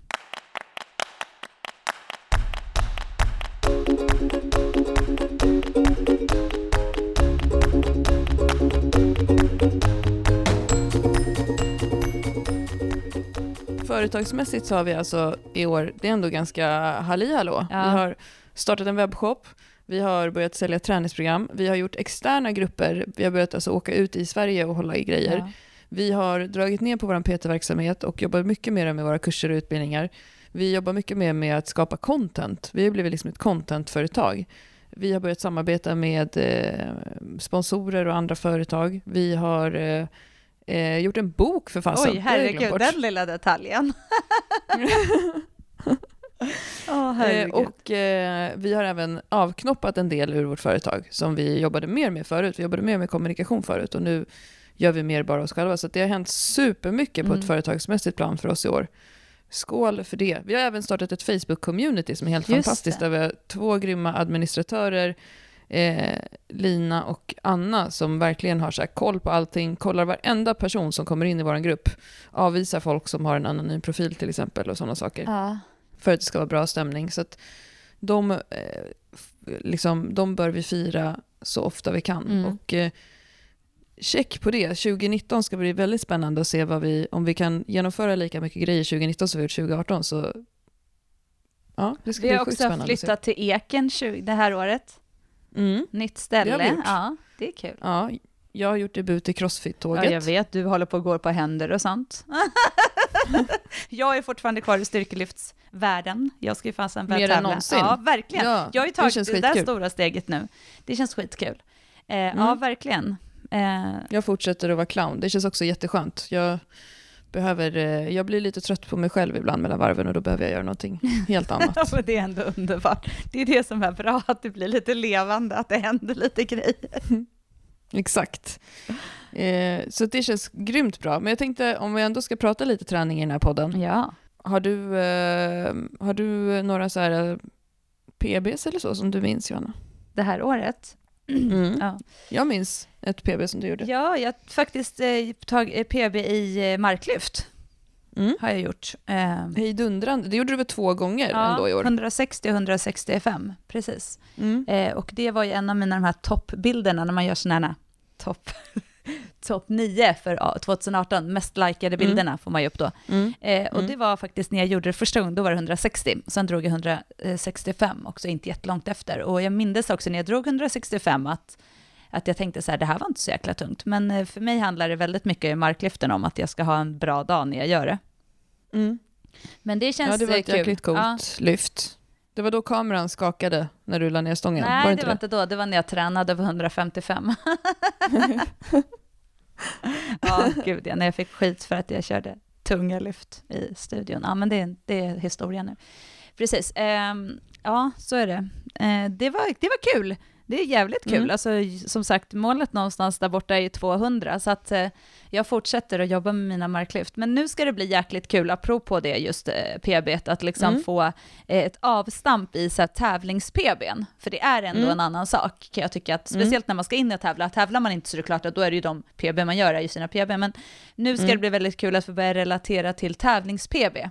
Företagsmässigt så har vi alltså i år, det är ändå ganska halli hallå. Ja. Vi har startat en webbshop, vi har börjat sälja träningsprogram, vi har gjort externa grupper, vi har börjat alltså åka ut i Sverige och hålla i grejer. Ja. Vi har dragit ner på vår PT-verksamhet och jobbar mycket mer med våra kurser och utbildningar. Vi jobbar mycket mer med att skapa content. Vi har blivit liksom ett contentföretag. Vi har börjat samarbeta med eh, sponsorer och andra företag. Vi har eh, gjort en bok för fasen. Oj, herregud, den lilla detaljen. oh, eh, och eh, vi har även avknoppat en del ur vårt företag som vi jobbade mer med förut. Vi jobbade mer med kommunikation förut och nu gör vi mer bara oss själva. Så det har hänt supermycket på mm. ett företagsmässigt plan för oss i år. Skål för det. Vi har även startat ett Facebook-community som är helt Just fantastiskt, det. där vi har två grymma administratörer, eh, Lina och Anna, som verkligen har så koll på allting, kollar varenda person som kommer in i vår grupp, avvisar folk som har en anonym profil till exempel och sådana saker. Ja. För att det ska vara bra stämning. Så att de, eh, liksom, de bör vi fira så ofta vi kan. Mm. Och eh, check på det. 2019 ska bli väldigt spännande att se vad vi, om vi kan genomföra lika mycket grejer 2019 som vi gjort 2018. Så ja, det ska vi bli har också flyttat till Eken 20, det här året. Mm. Nytt ställe. Det ja, det är kul. Ja, jag har gjort debut i Crossfit-tåget. Ja, jag vet. Du håller på att gå på händer och sånt. jag är fortfarande kvar i styrkelyftsvärlden. Jag ska ju fasen börja Mer tävla. Än någonsin. Ja, verkligen. Ja, jag har ju tagit det, det där stora steget nu. Det känns skitkul. Eh, mm. Ja, verkligen. Eh. Jag fortsätter att vara clown. Det känns också jätteskönt. Jag, behöver, eh, jag blir lite trött på mig själv ibland mellan varven och då behöver jag göra någonting helt annat. det är ändå underbart. Det är det som är bra, att det blir lite levande, att det händer lite grejer. Exakt. Eh, så det känns grymt bra. Men jag tänkte om vi ändå ska prata lite träning i den här podden. Ja. Har du, eh, har du några så här eh, PBs eller så som du minns Johanna? Det här året? Mm. Ja. Jag minns ett PB som du gjorde. Ja, jag faktiskt eh, tagit eh, PB i eh, marklyft. Mm. Har jag gjort. Eh, Hejdundrande, det gjorde du väl två gånger ja, ändå i år? 160 och 165, precis. Mm. Eh, och det var ju en av mina de här toppbilderna när man gör sådana här topp topp 9 för 2018, mest likade mm. bilderna mm. får man ju upp då. Mm. Eh, och mm. det var faktiskt när jag gjorde det första gången, då var det 160. Sen drog jag 165 också, inte jättelångt efter. Och jag mindes också när jag drog 165 att, att jag tänkte så här, det här var inte så jäkla tungt. Men eh, för mig handlar det väldigt mycket i marklyften om att jag ska ha en bra dag när jag gör det. Mm. Men det känns kul. Ja, det var ett jäkligt coolt ja. lyft. Det var då kameran skakade när du la ner stången? Nej, var det, inte var inte då. Det var när jag tränade över 155. ja, gud ja, när jag fick skit för att jag körde tunga lyft i studion. Ja, men det, det är historia nu. Precis. Um, ja, så är det. Uh, det, var, det var kul. Det är jävligt kul. Mm. Alltså, som sagt, målet någonstans där borta är ju 200, så att eh, jag fortsätter att jobba med mina marklyft. Men nu ska det bli jäkligt kul, apropå det just eh, PB, att liksom mm. få eh, ett avstamp i tävlings-PBn. För det är ändå mm. en annan sak, kan jag tycka. Att, speciellt mm. när man ska in och tävla. Tävlar man inte så är det klart att då är det ju de PB man gör i sina PB. Men nu ska mm. det bli väldigt kul att få börja relatera till tävlings-PB.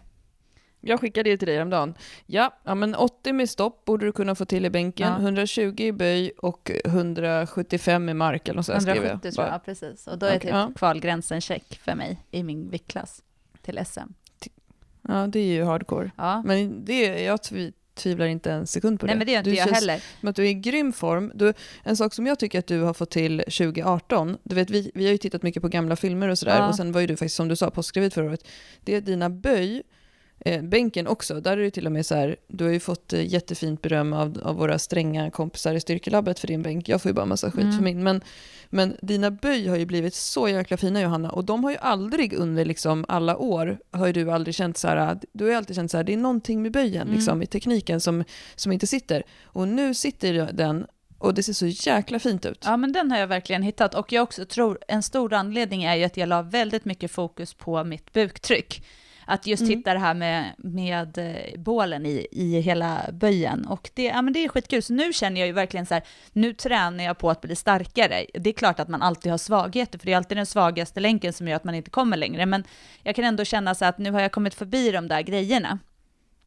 Jag skickade det till dig häromdagen. Ja, ja, men 80 med stopp borde du kunna få till i bänken, ja. 120 i böj och 175 i mark eller så 170 tror jag, precis. Och då är okay, typ ja. kvalgränsen check för mig i min viktklass till SM. Ja, det är ju hardcore. Ja. Men det, jag tvivlar inte en sekund på Nej, det. men det gör inte du jag heller. Som att du är i grym form. Du, en sak som jag tycker att du har fått till 2018, du vet vi, vi har ju tittat mycket på gamla filmer och sådär, ja. och sen var ju du faktiskt som du sa postgravid förra året. Det är dina böj Eh, bänken också, där är det till och med så här, du har ju fått eh, jättefint beröm av, av våra stränga kompisar i styrkelabbet för din bänk. Jag får ju bara massa skit mm. för min. Men, men dina böj har ju blivit så jäkla fina Johanna och de har ju aldrig under liksom alla år, har ju du aldrig känt så här, du har ju alltid känt så här, det är någonting med böjen mm. liksom, i tekniken som, som inte sitter. Och nu sitter den och det ser så jäkla fint ut. Ja, men den har jag verkligen hittat. Och jag också tror en stor anledning är ju att jag la väldigt mycket fokus på mitt buktryck. Att just mm. hitta det här med, med eh, bålen i, i hela böjen. Och det, ja, men det är skitkul. Så nu känner jag ju verkligen så här, nu tränar jag på att bli starkare. Det är klart att man alltid har svagheter, för det är alltid den svagaste länken som gör att man inte kommer längre. Men jag kan ändå känna så att nu har jag kommit förbi de där grejerna.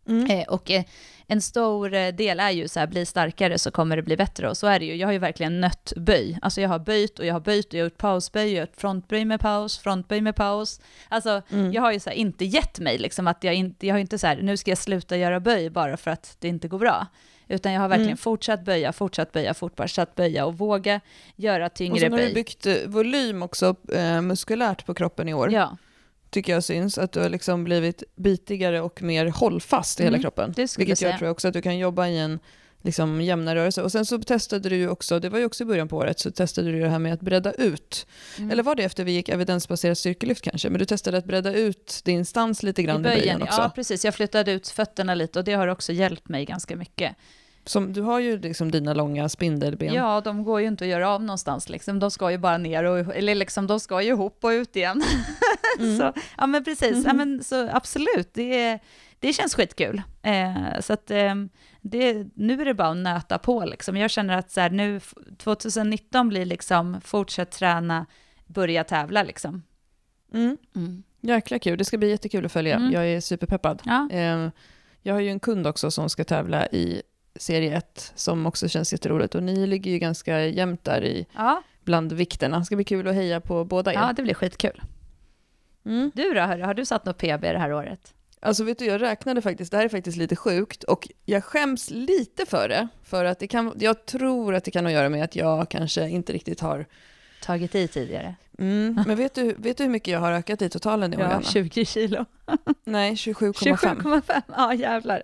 Mm. Eh, och eh, en stor eh, del är ju så här, bli starkare så kommer det bli bättre och så är det ju. Jag har ju verkligen nött böj. Alltså jag har böjt och jag har böjt och jag har gjort pausböj, jag har gjort frontböj med paus, frontböj med paus. Alltså mm. jag har ju så här, inte gett mig liksom att jag inte, jag har inte så här, nu ska jag sluta göra böj bara för att det inte går bra. Utan jag har verkligen mm. fortsatt böja, fortsatt böja, fortsatt böja och våga göra tyngre böj. Och så har du byggt volym också eh, muskulärt på kroppen i år. Ja tycker jag syns, att du har liksom blivit bitigare och mer hållfast i mm, hela kroppen. Vilket jag tror också att du kan jobba i en liksom jämna rörelse. Och sen så testade du ju också, det var ju också i början på året, så testade du det här med att bredda ut. Mm. Eller var det efter vi gick evidensbaserat styrkelyft kanske? Men du testade att bredda ut din stans lite grann i böjen, i böjen också. Ja, precis. Jag flyttade ut fötterna lite och det har också hjälpt mig ganska mycket. Som, du har ju liksom dina långa spindelben. Ja, de går ju inte att göra av någonstans. Liksom. De ska ju bara ner och, eller liksom, de ska ju ihop och ut igen. Mm. så, ja men precis, mm. ja, men, så absolut, det, det känns skitkul. Eh, så att, eh, det, nu är det bara att nöta på liksom. Jag känner att så här, nu, 2019 blir liksom, fortsätt träna, börja tävla liksom. Mm. Mm. Jäkla kul, det ska bli jättekul att följa. Mm. Jag är superpeppad. Ja. Eh, jag har ju en kund också som ska tävla i serie 1 som också känns jätteroligt. Och ni ligger ju ganska jämnt där i ja. bland vikterna. Det ska bli kul att heja på båda er. Ja, det blir skitkul. Mm. Du då, hörru, har du satt något PB det här året? Alltså vet du, jag räknade faktiskt, det här är faktiskt lite sjukt och jag skäms lite för det. För att det kan, jag tror att det kan ha att göra med att jag kanske inte riktigt har tagit i tidigare. Mm, men vet du, vet du hur mycket jag har ökat i totalen i år, Ja, 20 kilo. nej, 27,5. 27,5, ja jävlar.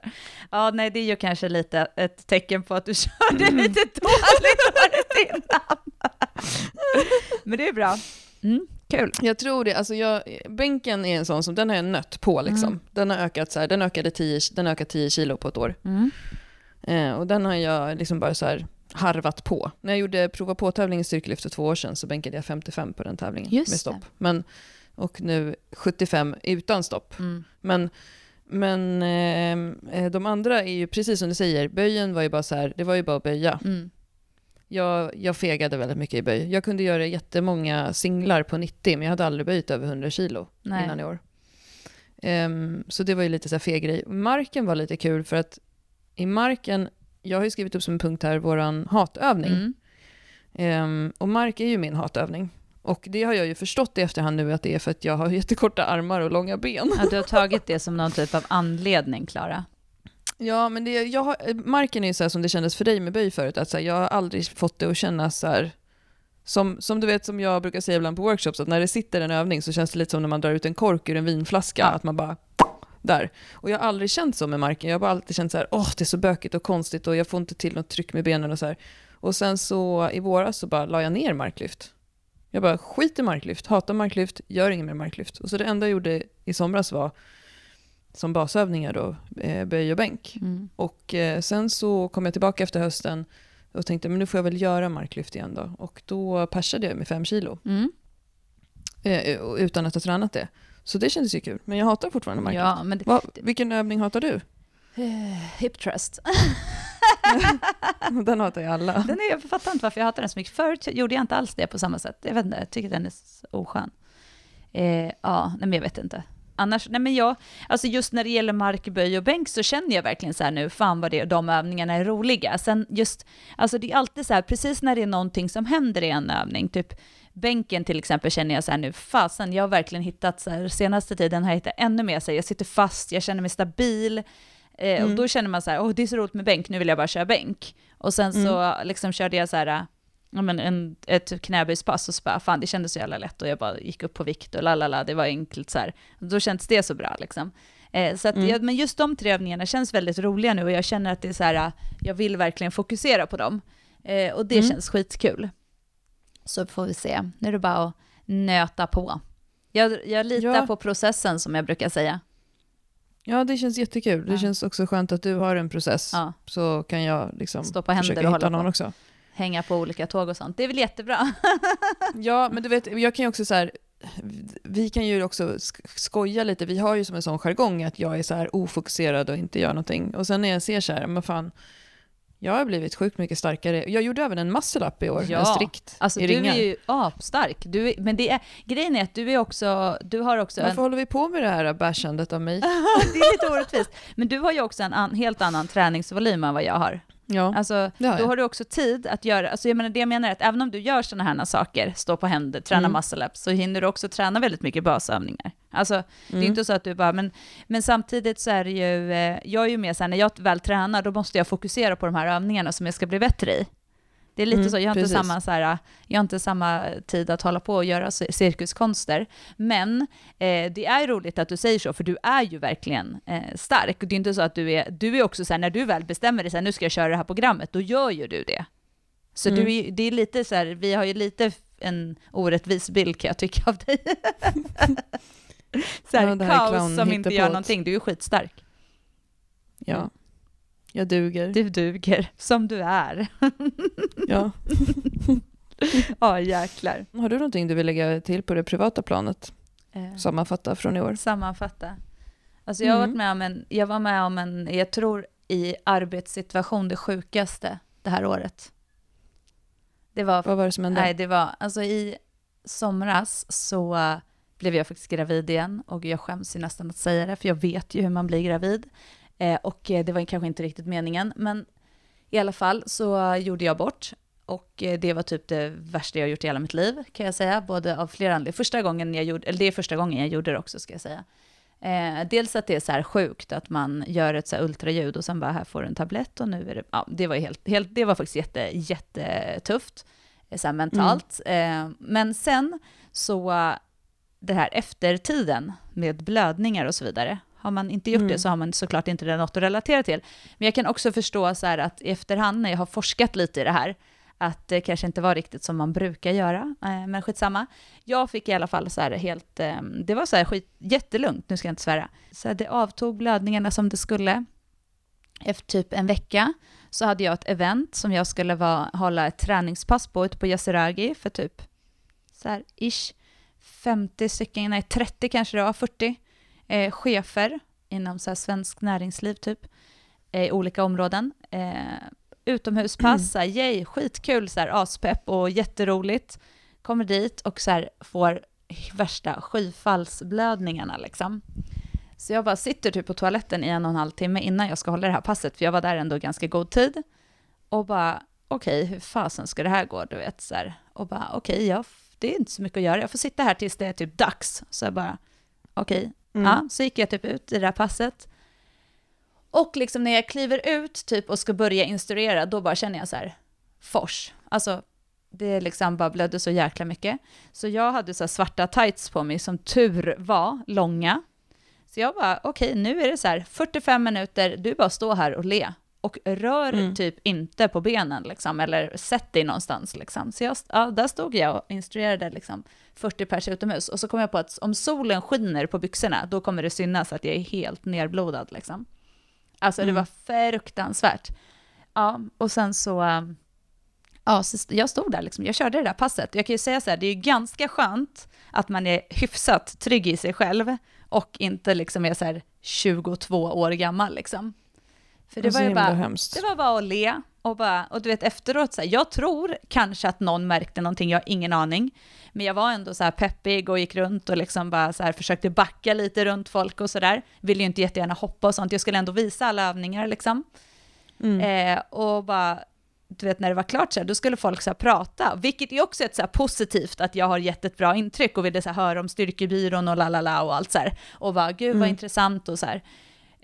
Ja, nej, det är ju kanske lite ett tecken på att du körde mm. lite dåligt året innan. men det är bra. Mm, kul. Jag tror det. Alltså jag, bänken är en sån som, den har jag nött på liksom. Mm. Den har ökat så här, den ökade 10, den ökat 10 kilo på ett år. Mm. Eh, och den har jag liksom bara så här harvat på. När jag gjorde prova på-tävling i styrkelyft för två år sedan så bänkade jag 55 på den tävlingen Just med stopp. Men, och nu 75 utan stopp. Mm. Men, men eh, de andra är ju precis som du säger, böjen var ju bara så här, det var ju bara att böja. Mm. Jag, jag fegade väldigt mycket i böj. Jag kunde göra jättemånga singlar på 90 men jag hade aldrig böjt över 100 kilo Nej. innan i år. Um, så det var ju lite så här feg grej. Marken var lite kul för att i marken jag har ju skrivit upp som en punkt här våran hatövning. Mm. Um, och mark är ju min hatövning. Och det har jag ju förstått i efterhand nu att det är för att jag har jättekorta armar och långa ben. Ja, du har tagit det som någon typ av anledning, Klara. Ja, men det, jag har, marken är ju så här som det kändes för dig med böj förut, att så här, jag har aldrig fått det att kännas så här, som, som du vet som jag brukar säga ibland på workshops, att när det sitter en övning så känns det lite som när man drar ut en kork ur en vinflaska, ja. att man bara där. Och jag har aldrig känt så med marken. Jag har bara alltid känt så här, åh, det är så bökigt och konstigt och jag får inte till något tryck med benen och så här. Och sen så i våras så bara la jag ner marklyft. Jag bara, skit i marklyft, hatar marklyft, gör inget mer marklyft. Och så det enda jag gjorde i somras var som basövningar då, eh, böj och bänk. Mm. Och eh, sen så kom jag tillbaka efter hösten och tänkte, men nu får jag väl göra marklyft igen då. Och då persade jag med fem kilo Mm. eh, utan att ha tränat det. Så det kändes ju kul. Men jag hatar fortfarande marklyft. Ja, men det, Va, vilken övning hatar du? eh, hip thrust. Den hatar ju alla. Den är, jag fattar inte varför jag hatar den så mycket. Förut gjorde jag inte alls det på samma sätt. Jag vet inte, jag tycker den är oskön. Eh, ja, nej men jag vet inte. Annars, nej men jag, alltså just när det gäller markböj och bänk så känner jag verkligen så här nu, fan vad det, de övningarna är roliga. Sen just, alltså det är alltid så här, precis när det är någonting som händer i en övning, typ bänken till exempel känner jag så här nu, fasen, jag har verkligen hittat så här, senaste tiden har jag hittat ännu mer så här, jag sitter fast, jag känner mig stabil, eh, och Mm. då känner man så här, åh det är så roligt med bänk, nu vill jag bara köra bänk. Och sen så liksom körde jag så här, ja, men en, ett knäböjspass och så bara, fan det kändes så jävla lätt och jag bara gick upp på vikt och lalala, det var enkelt så här. Då kändes det så bra liksom. Eh, så att, Mm. jag, men just de tre övningarna känns väldigt roliga nu och jag känner att det är så här, jag vill verkligen fokusera på dem. Eh, och det Mm. känns skitkul. Så får vi se, nu är det bara att nöta på. Jag, jag litar Ja. på processen som jag brukar säga. Ja, det känns jättekul. Det Ja. känns också skönt att du har en process. Ja, Så kan jag liksom Stå på händer och hålla någon på. också. hänga på olika tåg och sånt. Det är väl jättebra. Ja, men du vet, jag kan ju också så här, vi kan ju också sk- skoja lite, vi har ju som en sån jargong att jag är så här ofokuserad och inte gör någonting. Och sen när jag ser så här, men fan, jag har blivit sjukt mycket starkare. Jag gjorde även en muscle up i år, Ja, en strikt Alltså i du ringar. är ju apstark. Du är, men det är, grejen är att du är också, du har också en, Varför håller vi på med det här bashandet av mig? det är lite orättvist, men du har ju också en an, helt annan träningsvolym än vad jag har. Ja, Alltså, har då har du också tid att göra, alltså jag menar det jag menar är att även om du gör sådana här saker, stå på händer, träna Mm. muscle ups, så hinner du också träna väldigt mycket basövningar. Alltså det är Mm. inte så att du bara, men, men samtidigt så är det ju, eh, jag är ju mer såhär, när jag väl tränar, då måste jag fokusera på de här övningarna som jag ska bli bättre i. Det är lite Mm, så, jag har, inte samma, så här, jag har inte samma tid att hålla på och göra cir- cirkuskonster. Men eh, det är roligt att du säger så, för du är ju verkligen eh, stark. Det är inte så att du är, du är också så här, när du väl bestämmer dig, så här, nu ska jag köra det här programmet, då gör ju du det. Så Mm. du är, det är lite så här, vi har ju lite en orättvis bild kan jag tycka av dig. så här, Ja, kaos som inte gör någonting, du är skitstark. ja. Jag duger. Du duger, som du är. Ja. Ja, jäklar. Har du någonting du vill lägga till på det privata planet? Eh. Sammanfatta från i år. sammanfatta. Alltså jag, har Mm. varit med om en, jag var med om en, jag tror i arbetssituation, det sjukaste det här året. Det var, Vad var det som hände? nej det var, alltså i somras så blev jag faktiskt gravid igen och jag skäms ju nästan att säga det för jag vet ju hur man blir gravid. Eh, och eh, det var kanske inte riktigt meningen men i alla fall så gjorde jag bort och eh, det var typ det värsta jag gjort i hela mitt liv, kan jag säga. Både av flera anledningar. Första gången jag gjorde, eller det är första gången jag gjorde det också, ska jag säga. Eh, dels att det är så här sjukt att man gör ett så här ultraljud och sen bara här får du en tablett och nu är det, ja, det var helt, helt det var faktiskt jätte, jättetufft, eh, så här mentalt. Eh, men sen så, det här eftertiden med blödningar och så vidare, har man inte gjort Mm. det så har man såklart inte det något att relatera till. Men jag kan också förstå så här att i efterhand när jag har forskat lite i det här, att det kanske inte var riktigt som man brukar göra, eh, men skitsamma. Jag fick i alla fall så här helt, eh, det var så här skit, jättelugnt, nu ska jag inte svära. Så här, det avtog blödningarna som det skulle. Efter typ en vecka så hade jag ett event som jag skulle vara, hålla ett träningspass på ute på Yasuragi för typ så här ish 50 stycken, nej 30 kanske det var, 40 eh, chefer inom så svensk näringsliv typ, eh, i olika områden. Eh, utomhuspass, här, yay, skitkul, så här, aspepp och jätteroligt. Kommer dit och så här, får värsta skyfallsblödningarna liksom. Så jag bara sitter typ på toaletten i en och en halv timme innan jag ska hålla det här passet, för jag var där ändå ganska god tid. Och bara, okej, hur fasen ska det här gå, du vet, så här. Och bara, okej, jag det är inte så mycket att göra, jag får sitta här tills det är typ dags. Så jag bara, okej, Mm. Ja, så gick jag typ ut i det här passet. Och liksom när jag kliver ut typ och ska börja instruera, då bara känner jag så här, fors. Alltså, det liksom bara blödde så jäkla mycket. Så jag hade så svarta tights på mig, som tur var, långa. Så jag bara, okej, nu är det så här 45 minuter, du bara står här och le. Och rör Mm. typ inte på benen liksom, eller sätt dig någonstans liksom. Så jag, ja, där stod jag och instruerade liksom 40 pers utomhus. Och så kom jag på att om solen skiner på byxorna, då kommer det synas att jag är helt nerblodad liksom. Alltså det Mm. var fruktansvärt. Ja, och sen så, ähm, ja, så jag stod där liksom, jag körde det där passet. Jag kan ju säga så här, det är ju ganska skönt att man är hyfsat trygg i sig själv och inte liksom är så här 22 år gammal liksom. För det så var ju bara, hemskt. det var bara att le och bara, och du vet efteråt så här, jag tror kanske att någon märkte någonting, jag har ingen aning. Men jag var ändå så här peppig och gick runt och liksom bara så här försökte backa lite runt folk och sådär. Ville ju inte jättegärna hoppa och sånt, jag skulle ändå visa alla övningar liksom. Mm. Eh, och bara, du vet när det var klart så här, då skulle folk så här prata, vilket är också ett så här positivt att jag har gett ett bra intryck och ville så här höra om styrkebyrån och la la la och allt så här. Och bara, gud vad Mm. intressant och så här.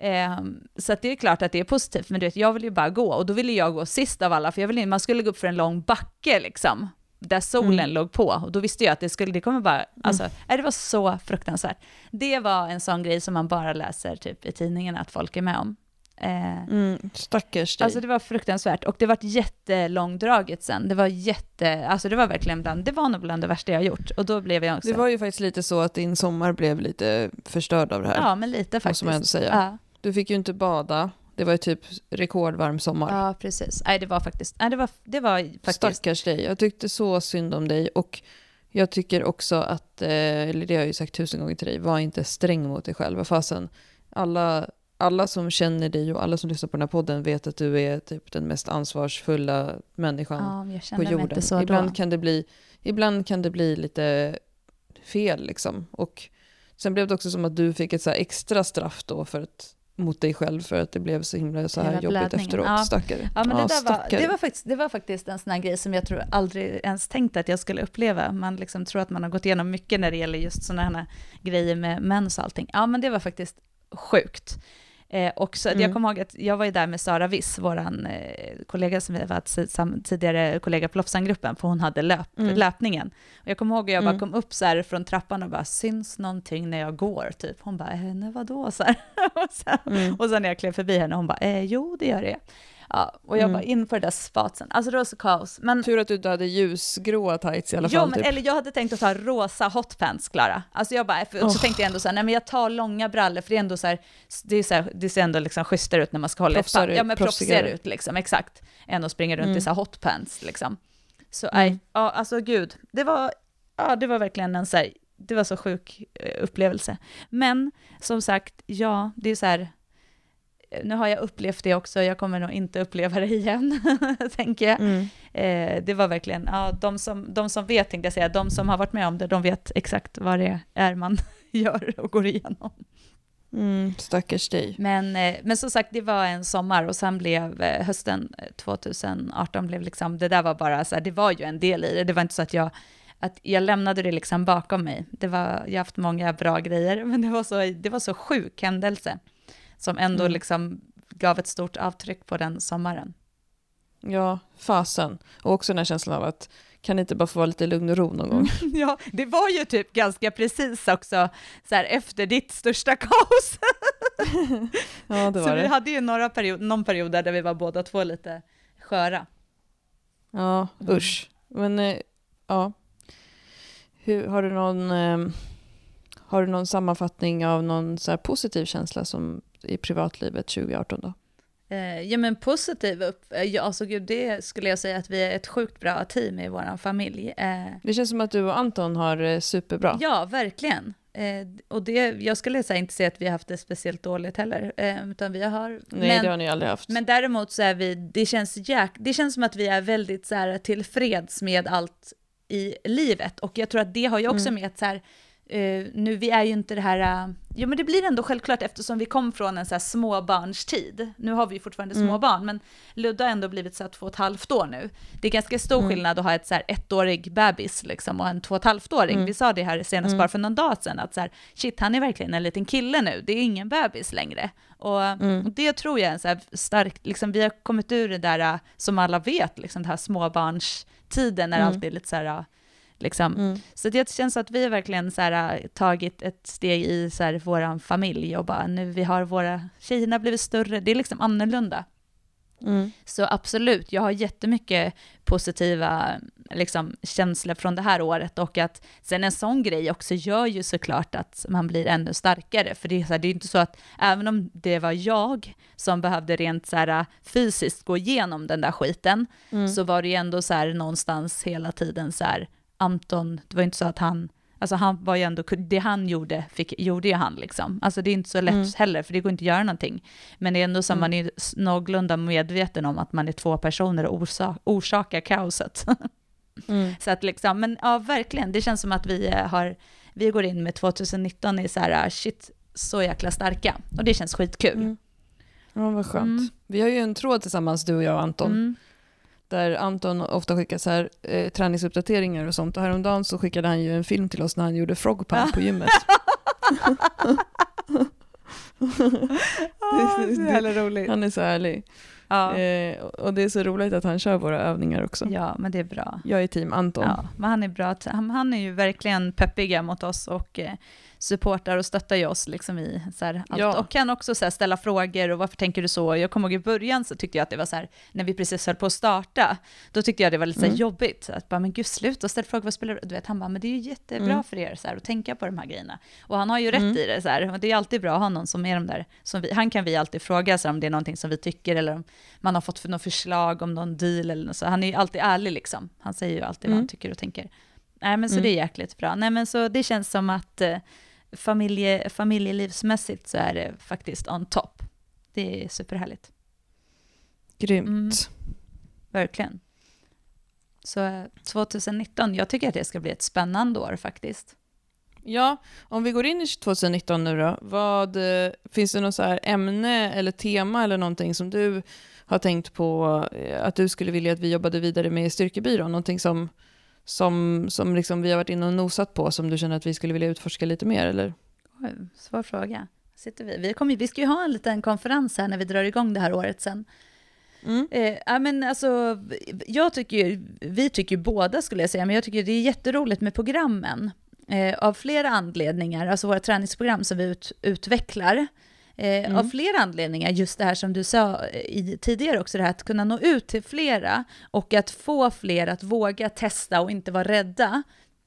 Ehm, så det är klart att det är positivt, men du vet, jag vill ju bara gå och då ville jag gå sist av alla, för jag ville, man skulle gå upp för en lång backe liksom, där solen Mm. låg på, och då visste jag att det skulle, det kommer bara, alltså, nej, det var så fruktansvärt. Det var en sån grej som man bara läser typ i tidningen att folk är med om. Eh, Mm. Stackars dig. Alltså det var fruktansvärt och det var jättelångdraget sen. Det var jätte, alltså det var verkligen bland, det var nog bland det värsta jag gjort. Och då blev jag också, det var ju faktiskt lite så att din sommar blev lite förstörd av det här. ja men lite faktiskt. Måste man ändå säga. Ja, Du fick ju inte bada. Det var ju typ rekordvarm sommar. ja precis. Nej det var faktiskt, nej det var, det var faktiskt, Stackars dig. Jag tyckte så synd om dig. Och jag tycker också att, eh, eller det har jag ju sagt tusen gånger till dig, var inte sträng mot dig själv. Fasen, alla, alla som känner dig och alla som lyssnar på den här podden vet att du är typ den mest ansvarsfulla människan ja på jorden. ibland, då. kan det bli, ibland kan det bli lite fel liksom. Och sen blev det också som att du fick ett så extra straff då för att, mot dig själv för att det blev så himla så här jobbigt efteråt. Ja. Stackare. Ja, men det, där var, det, var faktiskt, det var faktiskt en sån här grej som jag tror aldrig ens tänkt att jag skulle uppleva. Man liksom tror att man har gått igenom mycket när det gäller just såna här grejer med mens och allting. Ja, men det var faktiskt sjukt. Eh, och så, Mm. Jag kommer ihåg att jag var ju där med Sara Wiss, vår eh, kollega som vi var tidigare kollega på Lofsangruppen, för hon hade löp, Mm. löpningen. Och jag kommer ihåg att jag bara Mm. kom upp så här från trappan och bara, syns någonting när jag går? Typ. Hon bara, eh, vadå? Så här. och, sen, Mm. och sen när jag klev förbi henne, hon bara, eh, jo det gör det. Ja, och jag Mm. bara in på det där spatsen. Alltså det var så kaos. Men, Tur att du inte hade ljusgråa tights i alla jo, fall. men, typ. eller jag hade tänkt att ta rosa hotpants, Klara. Alltså jag bara, för, och så Oh. tänkte jag ändå så här, nej men jag tar långa brallor, för det är ändå så här, det, är så här, det ser ändå liksom schysstare ut när man ska hålla ett Proffsare- fall. Ja men proffsigare ut liksom, exakt. Än att springa runt i Mm. så här hotpants liksom. Så Mm. nej, ja alltså gud, det var, ja det var verkligen en så här, det var så sjuk eh, upplevelse. Men som sagt, ja, det är så här, eh, nu har jag upplevt det också, jag kommer nog inte uppleva det igen, tänker jag. Mm. Eh, det var verkligen, ja, de som, de som vet, tänkte jag säga, de som har varit med om det, de vet exakt vad det är man gör och går igenom. Mm, stackars dig. Men, eh, men som sagt, det var en sommar och sen blev eh, hösten eh, 2018, blev liksom, det där var bara så här, det var ju en del i det, det var inte så att jag att jag lämnade det liksom bakom mig. Det var, jag har haft många bra grejer, men det var så, det var så sjuk händelse som ändå Mm. liksom gav ett stort avtryck på den sommaren. Ja, fasen. Och också den här känslan av att kan inte bara få vara lite lugn och ro någon gång? Ja, det var ju typ ganska precis också så här, efter ditt största kaos. Ja, det Så var vi det. hade ju några period, någon period där vi var båda två lite sköra. Ja, Mm. usch. Men eh, ja. Hur, har, du någon, eh, har du någon sammanfattning av någon så här positiv känsla som i privatlivet 2018 då? Eh, ja men positiv upp, eh, alltså gud det skulle jag säga att vi är ett sjukt bra team i vår familj. Eh, Det känns som att du och Anton har superbra. Ja, verkligen. Och det, jag skulle säga inte säga att vi har haft det speciellt dåligt heller, utan vi har... Nej, men, det har ni aldrig haft. men däremot så är vi, det känns, jäk, det känns som att vi är väldigt så här, tillfreds med allt i livet. Och jag tror att det har ju också Mm. med att så här, eh, nu vi är ju inte det här, uh, jo men det blir ändå självklart eftersom vi kom från en så här småbarnstid. Nu har vi ju fortfarande Mm. små barn, men Ludde har ändå blivit så här två och ett halvt år nu. Det är ganska stor Mm. skillnad att ha ett så här ettårig bebis liksom och en två och ett halvt-åring. Mm. Vi sa det här senast Mm. bara för någon dag sedan, att så här, shit han är verkligen en liten kille nu, det är ingen bebis längre. Och, Mm. och det tror jag är en så här starkt, liksom, vi har kommit ur det där äh, som alla vet, liksom det här småbarnstiden när Mm. allt är lite så här, Liksom. Mm. Så det känns att vi har verkligen så här, äh, tagit ett steg i så här, vår familj och bara nu vi har våra, tjejerna blivit större, det är liksom annorlunda. Mm. Så absolut, jag har jättemycket positiva liksom, känslor från det här året och att sen en sån grej också gör ju såklart att man blir ännu starkare. För det är, så här, det är inte så att även om det var jag som behövde rent så här, fysiskt gå igenom den där skiten Mm. så var det ju ändå så här någonstans hela tiden så här Anton, det var inte så att han Alltså han var ju ändå, det han gjorde, fick, gjorde ju han liksom. Alltså det är inte så lätt Mm. heller, för det går inte att göra någonting. Men det är ändå som Mm. man är någorlunda medveten om att man är två personer och orsa, orsakar kaoset. Mm. så att liksom, men ja verkligen, det känns som att vi eh, har, vi går in med 2019 i så här, ah, shit, så jäkla starka. Och det känns skitkul. Mm. Ja, vad skönt. Mm. Vi har ju en tråd tillsammans, du och jag och Anton, Mm. Där Anton ofta skickar så här, eh, träningsuppdateringar och sånt. Och häromdagen så skickade han ju en film till oss när han gjorde frog pump på gymmet. Ah, så jävla roligt. Han är så ärlig. Ja. Eh, och det är så roligt att han kör våra övningar också. ja, men det är bra. Jag är team Anton. Ja, men han är bra. Han, han är ju verkligen peppiga mot oss och eh, supportar och stöttar ju oss liksom i så här, allt. Ja. Och kan också så ställa frågor och varför tänker du så? Jag kommer ihåg i början så tyckte jag att det var så här, när vi precis höll på att starta, då tyckte jag det var lite Mm. jobbigt. Att bara, men gud sluta ställa frågor, vad spelar det Du vet, han bara, men det är ju jättebra Mm. för er så här, att tänka på de här grejerna. Och han har ju rätt Mm. i det så här, och det är alltid bra att ha någon som är de där, som vi, han kan vi alltid fråga så här, om det är någonting som vi tycker eller om man har fått för något förslag om någon deal eller något så. Han är ju alltid ärlig liksom. Han säger ju alltid vad Mm. han tycker och tänker. Nej men så Mm. det är jäkligt bra. Nej men så det känns som att eh, familje, familjelivsmässigt så är det faktiskt on top. Det är superhärligt. Grymt. Mm. Verkligen. Så eh, 2019, jag tycker att det ska bli ett spännande år faktiskt. Ja, om vi går in i 2019 nu då, vad, eh, finns det något så här ämne eller tema eller någonting som du har tänkt på eh, att du skulle vilja att vi jobbade vidare med i Styrkebyrån? Någonting som, som, som liksom vi har varit inne och nosat på som du känner att vi skulle vilja utforska lite mer? Eller? Oj, svår fråga. Sitter vi? Vi, kommer, vi ska ju ha en liten konferens här när vi drar igång det här året sen. Mm. Eh, men alltså, jag tycker vi tycker ju båda skulle jag säga, men jag tycker det är jätteroligt med programmen. Eh, av flera anledningar, alltså våra träningsprogram som vi ut, utvecklar. Eh, Mm. Av flera anledningar, just det här som du sa eh, i, tidigare också, det här att kunna nå ut till flera och att få fler att våga testa och inte vara rädda.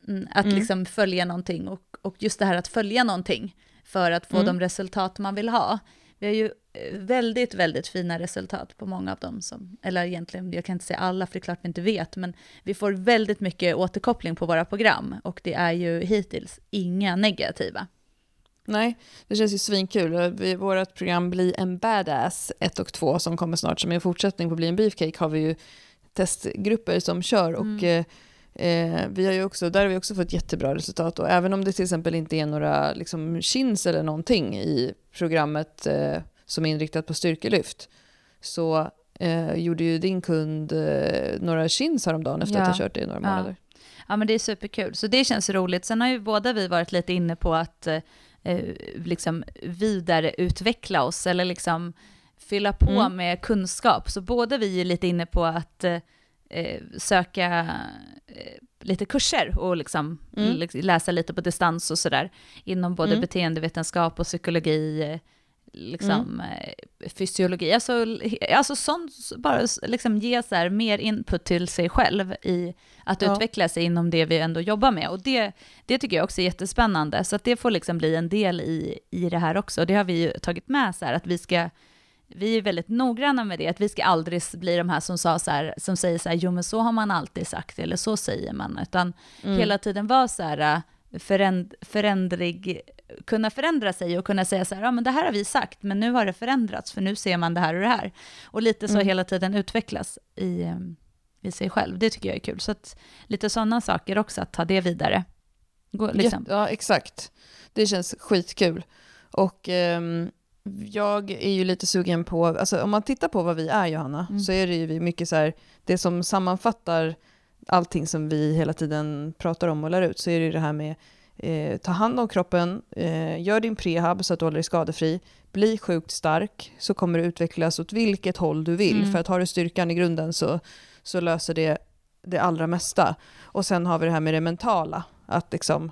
Mm, att Mm. liksom följa någonting och, och just det här att följa någonting för att få Mm. de resultat man vill ha. Vi har ju eh, väldigt, väldigt fina resultat på många av dem som, eller egentligen, jag kan inte säga alla för det är klart vi inte vet, men vi får väldigt mycket återkoppling på våra program och det är ju hittills inga negativa. Nej, det känns ju svinkul. Vi- Vårt program Bli en badass 1 och 2 som kommer snart som är en fortsättning på Bli en beefcake har vi ju testgrupper som kör och eh, eh, vi har ju också, där har vi också fått jättebra resultat och även om det till exempel inte är några liksom, chins eller någonting i programmet eh, som är inriktat på styrkelyft så eh, gjorde ju din kund eh, några chins häromdagen efter Ja. att ha kört det i några Ja. månader. Ja, men det är superkul. Så det känns roligt. Sen har ju båda vi varit lite inne på att eh, liksom vidareutveckla oss eller liksom fylla på Mm. med kunskap. Så båda vi är lite inne på att eh, eh, söka eh, lite kurser och liksom Mm. liksom läsa lite på distans och sådär inom både Mm. beteendevetenskap och psykologi, eh, liksom Mm. eh, fysiologi, alltså, alltså sånt, bara liksom ge så här mer input till sig själv i att Ja. utveckla sig inom det vi ändå jobbar med. Och det, det tycker jag också är jättespännande, så att det får liksom bli en del i, i det här också. Det har vi ju tagit med så här, att vi ska, vi är väldigt noggranna med det, att vi ska aldrig bli de här som, sa så här, som säger så här, jo men så har man alltid sagt, eller så säger man, utan Mm. hela tiden vara så här föränd, förändrig, kunna förändra sig och kunna säga så här, ja men det här har vi sagt, men nu har det förändrats, för nu ser man det här och det här. Och lite så Mm. hela tiden utvecklas i, eh, i sig själv. Det tycker jag är kul. Så att lite sådana saker också, att ta det vidare. Gå, liksom. Jätte- Ja, exakt. Det känns skitkul. Och ehm, jag är ju lite sugen på, alltså om man tittar på vad vi är Johanna, Mm. så är det ju mycket så här, det som sammanfattar allting som vi hela tiden pratar om och lär ut, så är det det här med eh, ta hand om kroppen, eh, gör din prehab så att du håller dig skadefri, bli sjukt stark, så kommer du utvecklas åt vilket håll du vill, Mm. för att har du styrkan i grunden så, så löser det det allra mesta. Och sen har vi det här med det mentala, att liksom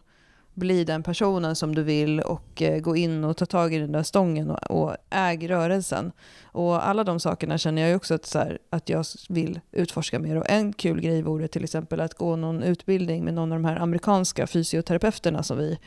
bli den personen som du vill och eh, gå in och ta tag i den där stången och, och äg rörelsen. Och alla de sakerna känner jag ju också att, så här, att jag vill utforska mer. Och en kul grej vore till exempel att gå någon utbildning med någon av de här amerikanska fysioterapeuterna som vi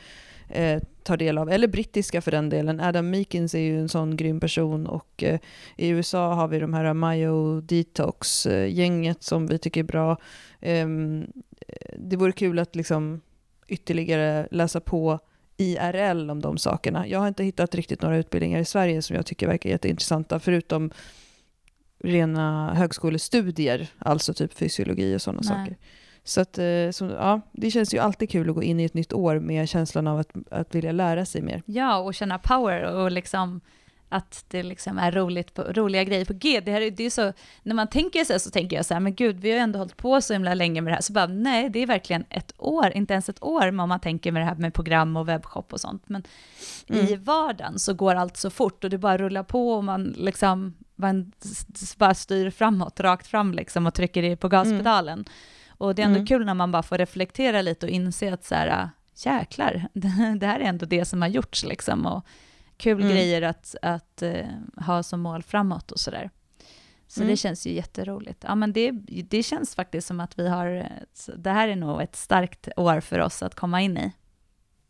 eh, tar del av, eller brittiska för den delen. Adam Meekins är ju en sån grym person och eh, i USA har vi de här Mayo Detox-gänget eh, som vi tycker är bra. Ehm, eh, det vore kul att liksom ytterligare läsa på IRL om de sakerna. Jag har inte hittat riktigt några utbildningar i Sverige som jag tycker verkar jätteintressanta, förutom rena högskolestudier, alltså typ fysiologi och sådana saker. Så, att, eh, så, ja, det känns ju alltid kul att gå in i ett nytt år med känslan av att, att vilja lära sig mer. Ja, och känna power och liksom att det liksom är roligt på, roliga grejer på G. Det, här, det är så, när man tänker så här så tänker jag så här, men gud, vi har ju ändå hållit på så himla länge med det här. Så bara, nej, det är verkligen ett år, inte ens ett år om man tänker med det här med program och webbshop och sånt. Men mm. i vardagen så går allt så fort och det bara rullar på och man liksom man bara styr framåt, rakt fram liksom och trycker på gaspedalen. Mm. Och det är ändå mm. kul när man bara får reflektera lite och inse att så här, jäklar, det här är ändå det som har gjorts liksom. Och kul mm. grejer att, att uh, ha som mål framåt och sådär. Så mm. det känns ju jätteroligt. Ja, men det, det känns faktiskt som att vi har, det här är nog ett starkt år för oss att komma in i.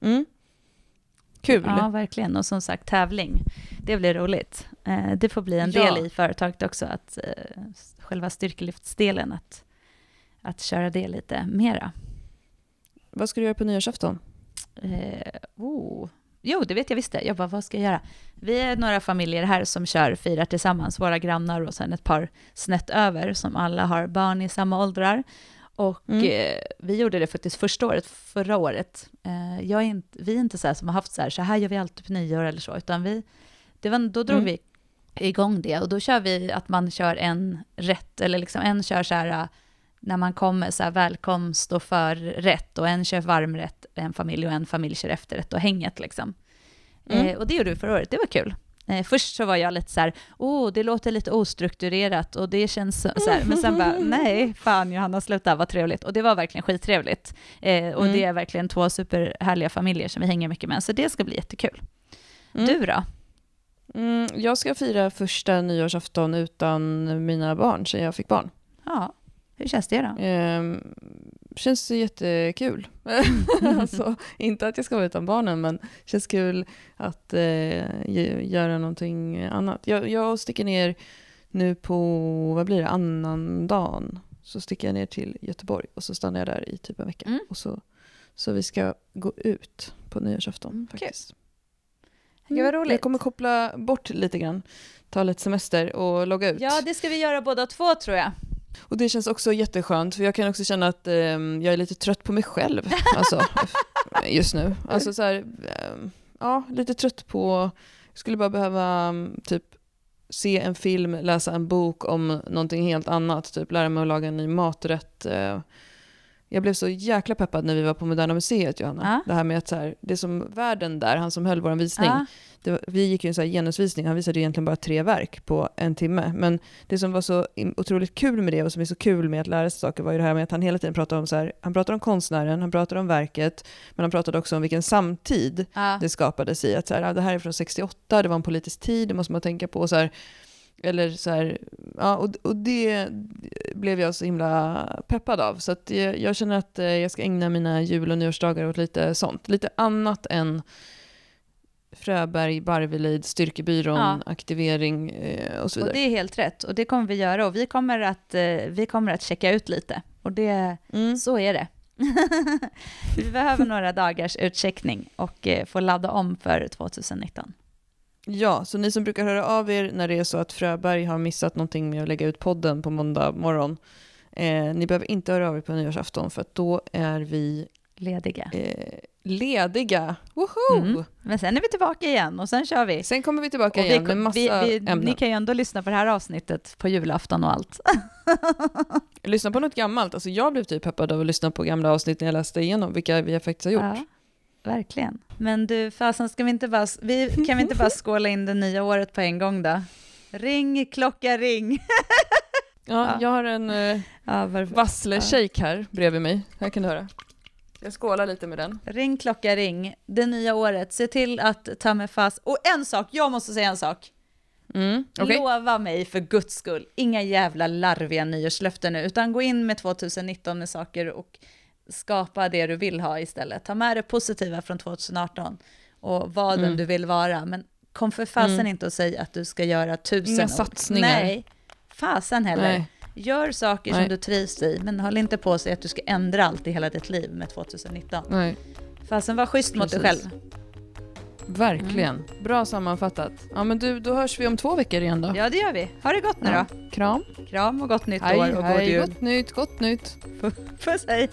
Mm. Kul. Ja, verkligen. Och som sagt, tävling, det blir roligt. Eh, det får bli en ja. del i företaget också, att eh, själva styrkelyftsdelen, att, att köra det lite mera. Vad ska du göra på nyårsafton? Eh, oh, Jo, det vet jag visst. Jag bara, vad ska jag göra? Vi är några familjer här som kör firar tillsammans, våra grannar och sen ett par snett över som alla har barn i samma åldrar. Och mm. eh, vi gjorde det faktiskt första året, förra året. Eh, jag är inte, vi är inte så här som har haft så här, så här gör vi alltid på nyår eller så, utan vi, det var, då drog mm. vi igång det och då kör vi att man kör en rätt, eller liksom en kör så här när man kommer så här välkomst och förrätt och en kör varmrätt, en familj och en familj kör efterrätt och hänget liksom. Mm. Eh, och det gjorde vi förra året, det var kul. Eh, först så var jag lite så här, åh, oh, det låter lite ostrukturerat och det känns så, så här, men sen bara, nej, fan Johanna, sluta, vad trevligt. Och det var verkligen skittrevligt. Eh, och mm. det är verkligen två superhärliga familjer som vi hänger mycket med, så det ska bli jättekul. Mm. Du då? Mm, jag ska fira första nyårsafton utan mina barn, sen jag fick barn. Ja, hur känns det då? Eh, känns jättekul. alltså, inte att jag ska vara utan barnen, men känns kul att eh, göra någonting annat. Jag, jag sticker ner nu på, vad blir det, annan dagen så sticker jag ner till Göteborg och så stannar jag där i typ en vecka. Mm. Och så, så vi ska gå ut på nyårsafton mm, faktiskt. Okay. Mm. roligt. Jag kommer koppla bort lite grann, ta lite semester och logga ut. Ja, det ska vi göra båda två tror jag. Och det känns också jätteskönt, för jag kan också känna att eh, jag är lite trött på mig själv alltså, just nu. Alltså så här, eh, ja, lite trött på, jag skulle bara behöva mm, typ se en film, läsa en bok om någonting helt annat, typ lära mig att laga en ny maträtt. Eh. Jag blev så jäkla peppad när vi var på Moderna Museet, Johanna. Ja. Det här med att så här, det som världen där, han som höll vår visning, ja var, vi gick ju en så här genusvisning, han visade egentligen bara tre verk på en timme. Men det som var så otroligt kul med det och som är så kul med att lära sig saker var ju det här med att han hela tiden pratade om så här, han pratade om konstnären, han pratade om verket, men han pratade också om vilken samtid ja. det skapades i. Att så här, det här är från 68, det var en politisk tid, det måste man tänka på. Så här, eller så här, ja, och, och det blev jag så himla peppad av. Så att jag, jag känner att eh, jag ska ägna mina jul och nyårsdagar åt lite sånt. Lite annat än Fröberg, Barvelid, Styrkebyrån, ja. aktivering eh, och så vidare. Och det är helt rätt och det kommer vi göra och vi kommer att, eh, vi kommer att checka ut lite och det, mm. så är det. vi behöver några dagars utcheckning och eh, få ladda om för 2019. Ja, så ni som brukar höra av er när det är så att Fröberg har missat någonting med att lägga ut podden på måndag morgon, eh, ni behöver inte höra av er på nyårsafton för att då är vi lediga. Eh, lediga. Woho! Mm. Men sen är vi tillbaka igen och sen kör vi. Sen kommer vi tillbaka vi, igen med massa vi, vi, ämnen. Ni kan ju ändå lyssna på det här avsnittet på julafton och allt. lyssna på något gammalt. Alltså jag blev typ peppad av att lyssna på gamla avsnitt när jag läste igenom vilka vi faktiskt har gjort. Ja, verkligen. Men du, fasen, ska vi inte bara, vi, kan vi inte bara skåla in det nya året på en gång då? Ring, klocka, ring. Ja, jag har en uh, ja, vassle-shake här bredvid mig. Här kan du höra. Jag skålar lite med den. Ring klocka ring, det nya året. Se till att ta med fast. Och en sak, jag måste säga en sak. Mm, okay. Lova mig för guds skull, inga jävla larviga nyårslöften nu, utan gå in med 2019 med saker och skapa det du vill ha istället. Ta med det positiva från 2018 och var mm. den du vill vara, men kom för fasen mm. inte och säg att du ska göra tusen Inga satsningar. Nej, fasen heller. Nej. Gör saker Nej. som du trivs i, men håll inte på sig att du ska ändra allt i hela ditt liv med 2019. Nej. Fasen var schysst Precis. mot dig själv. Verkligen. Mm. Bra sammanfattat. Ja men du, då hörs vi om två veckor igen då. Ja det gör vi. Ha det gott nu ja. då. Kram. Kram och gott nytt hej, år och hej, god jul. Gott nytt, gott nytt. Puss hej.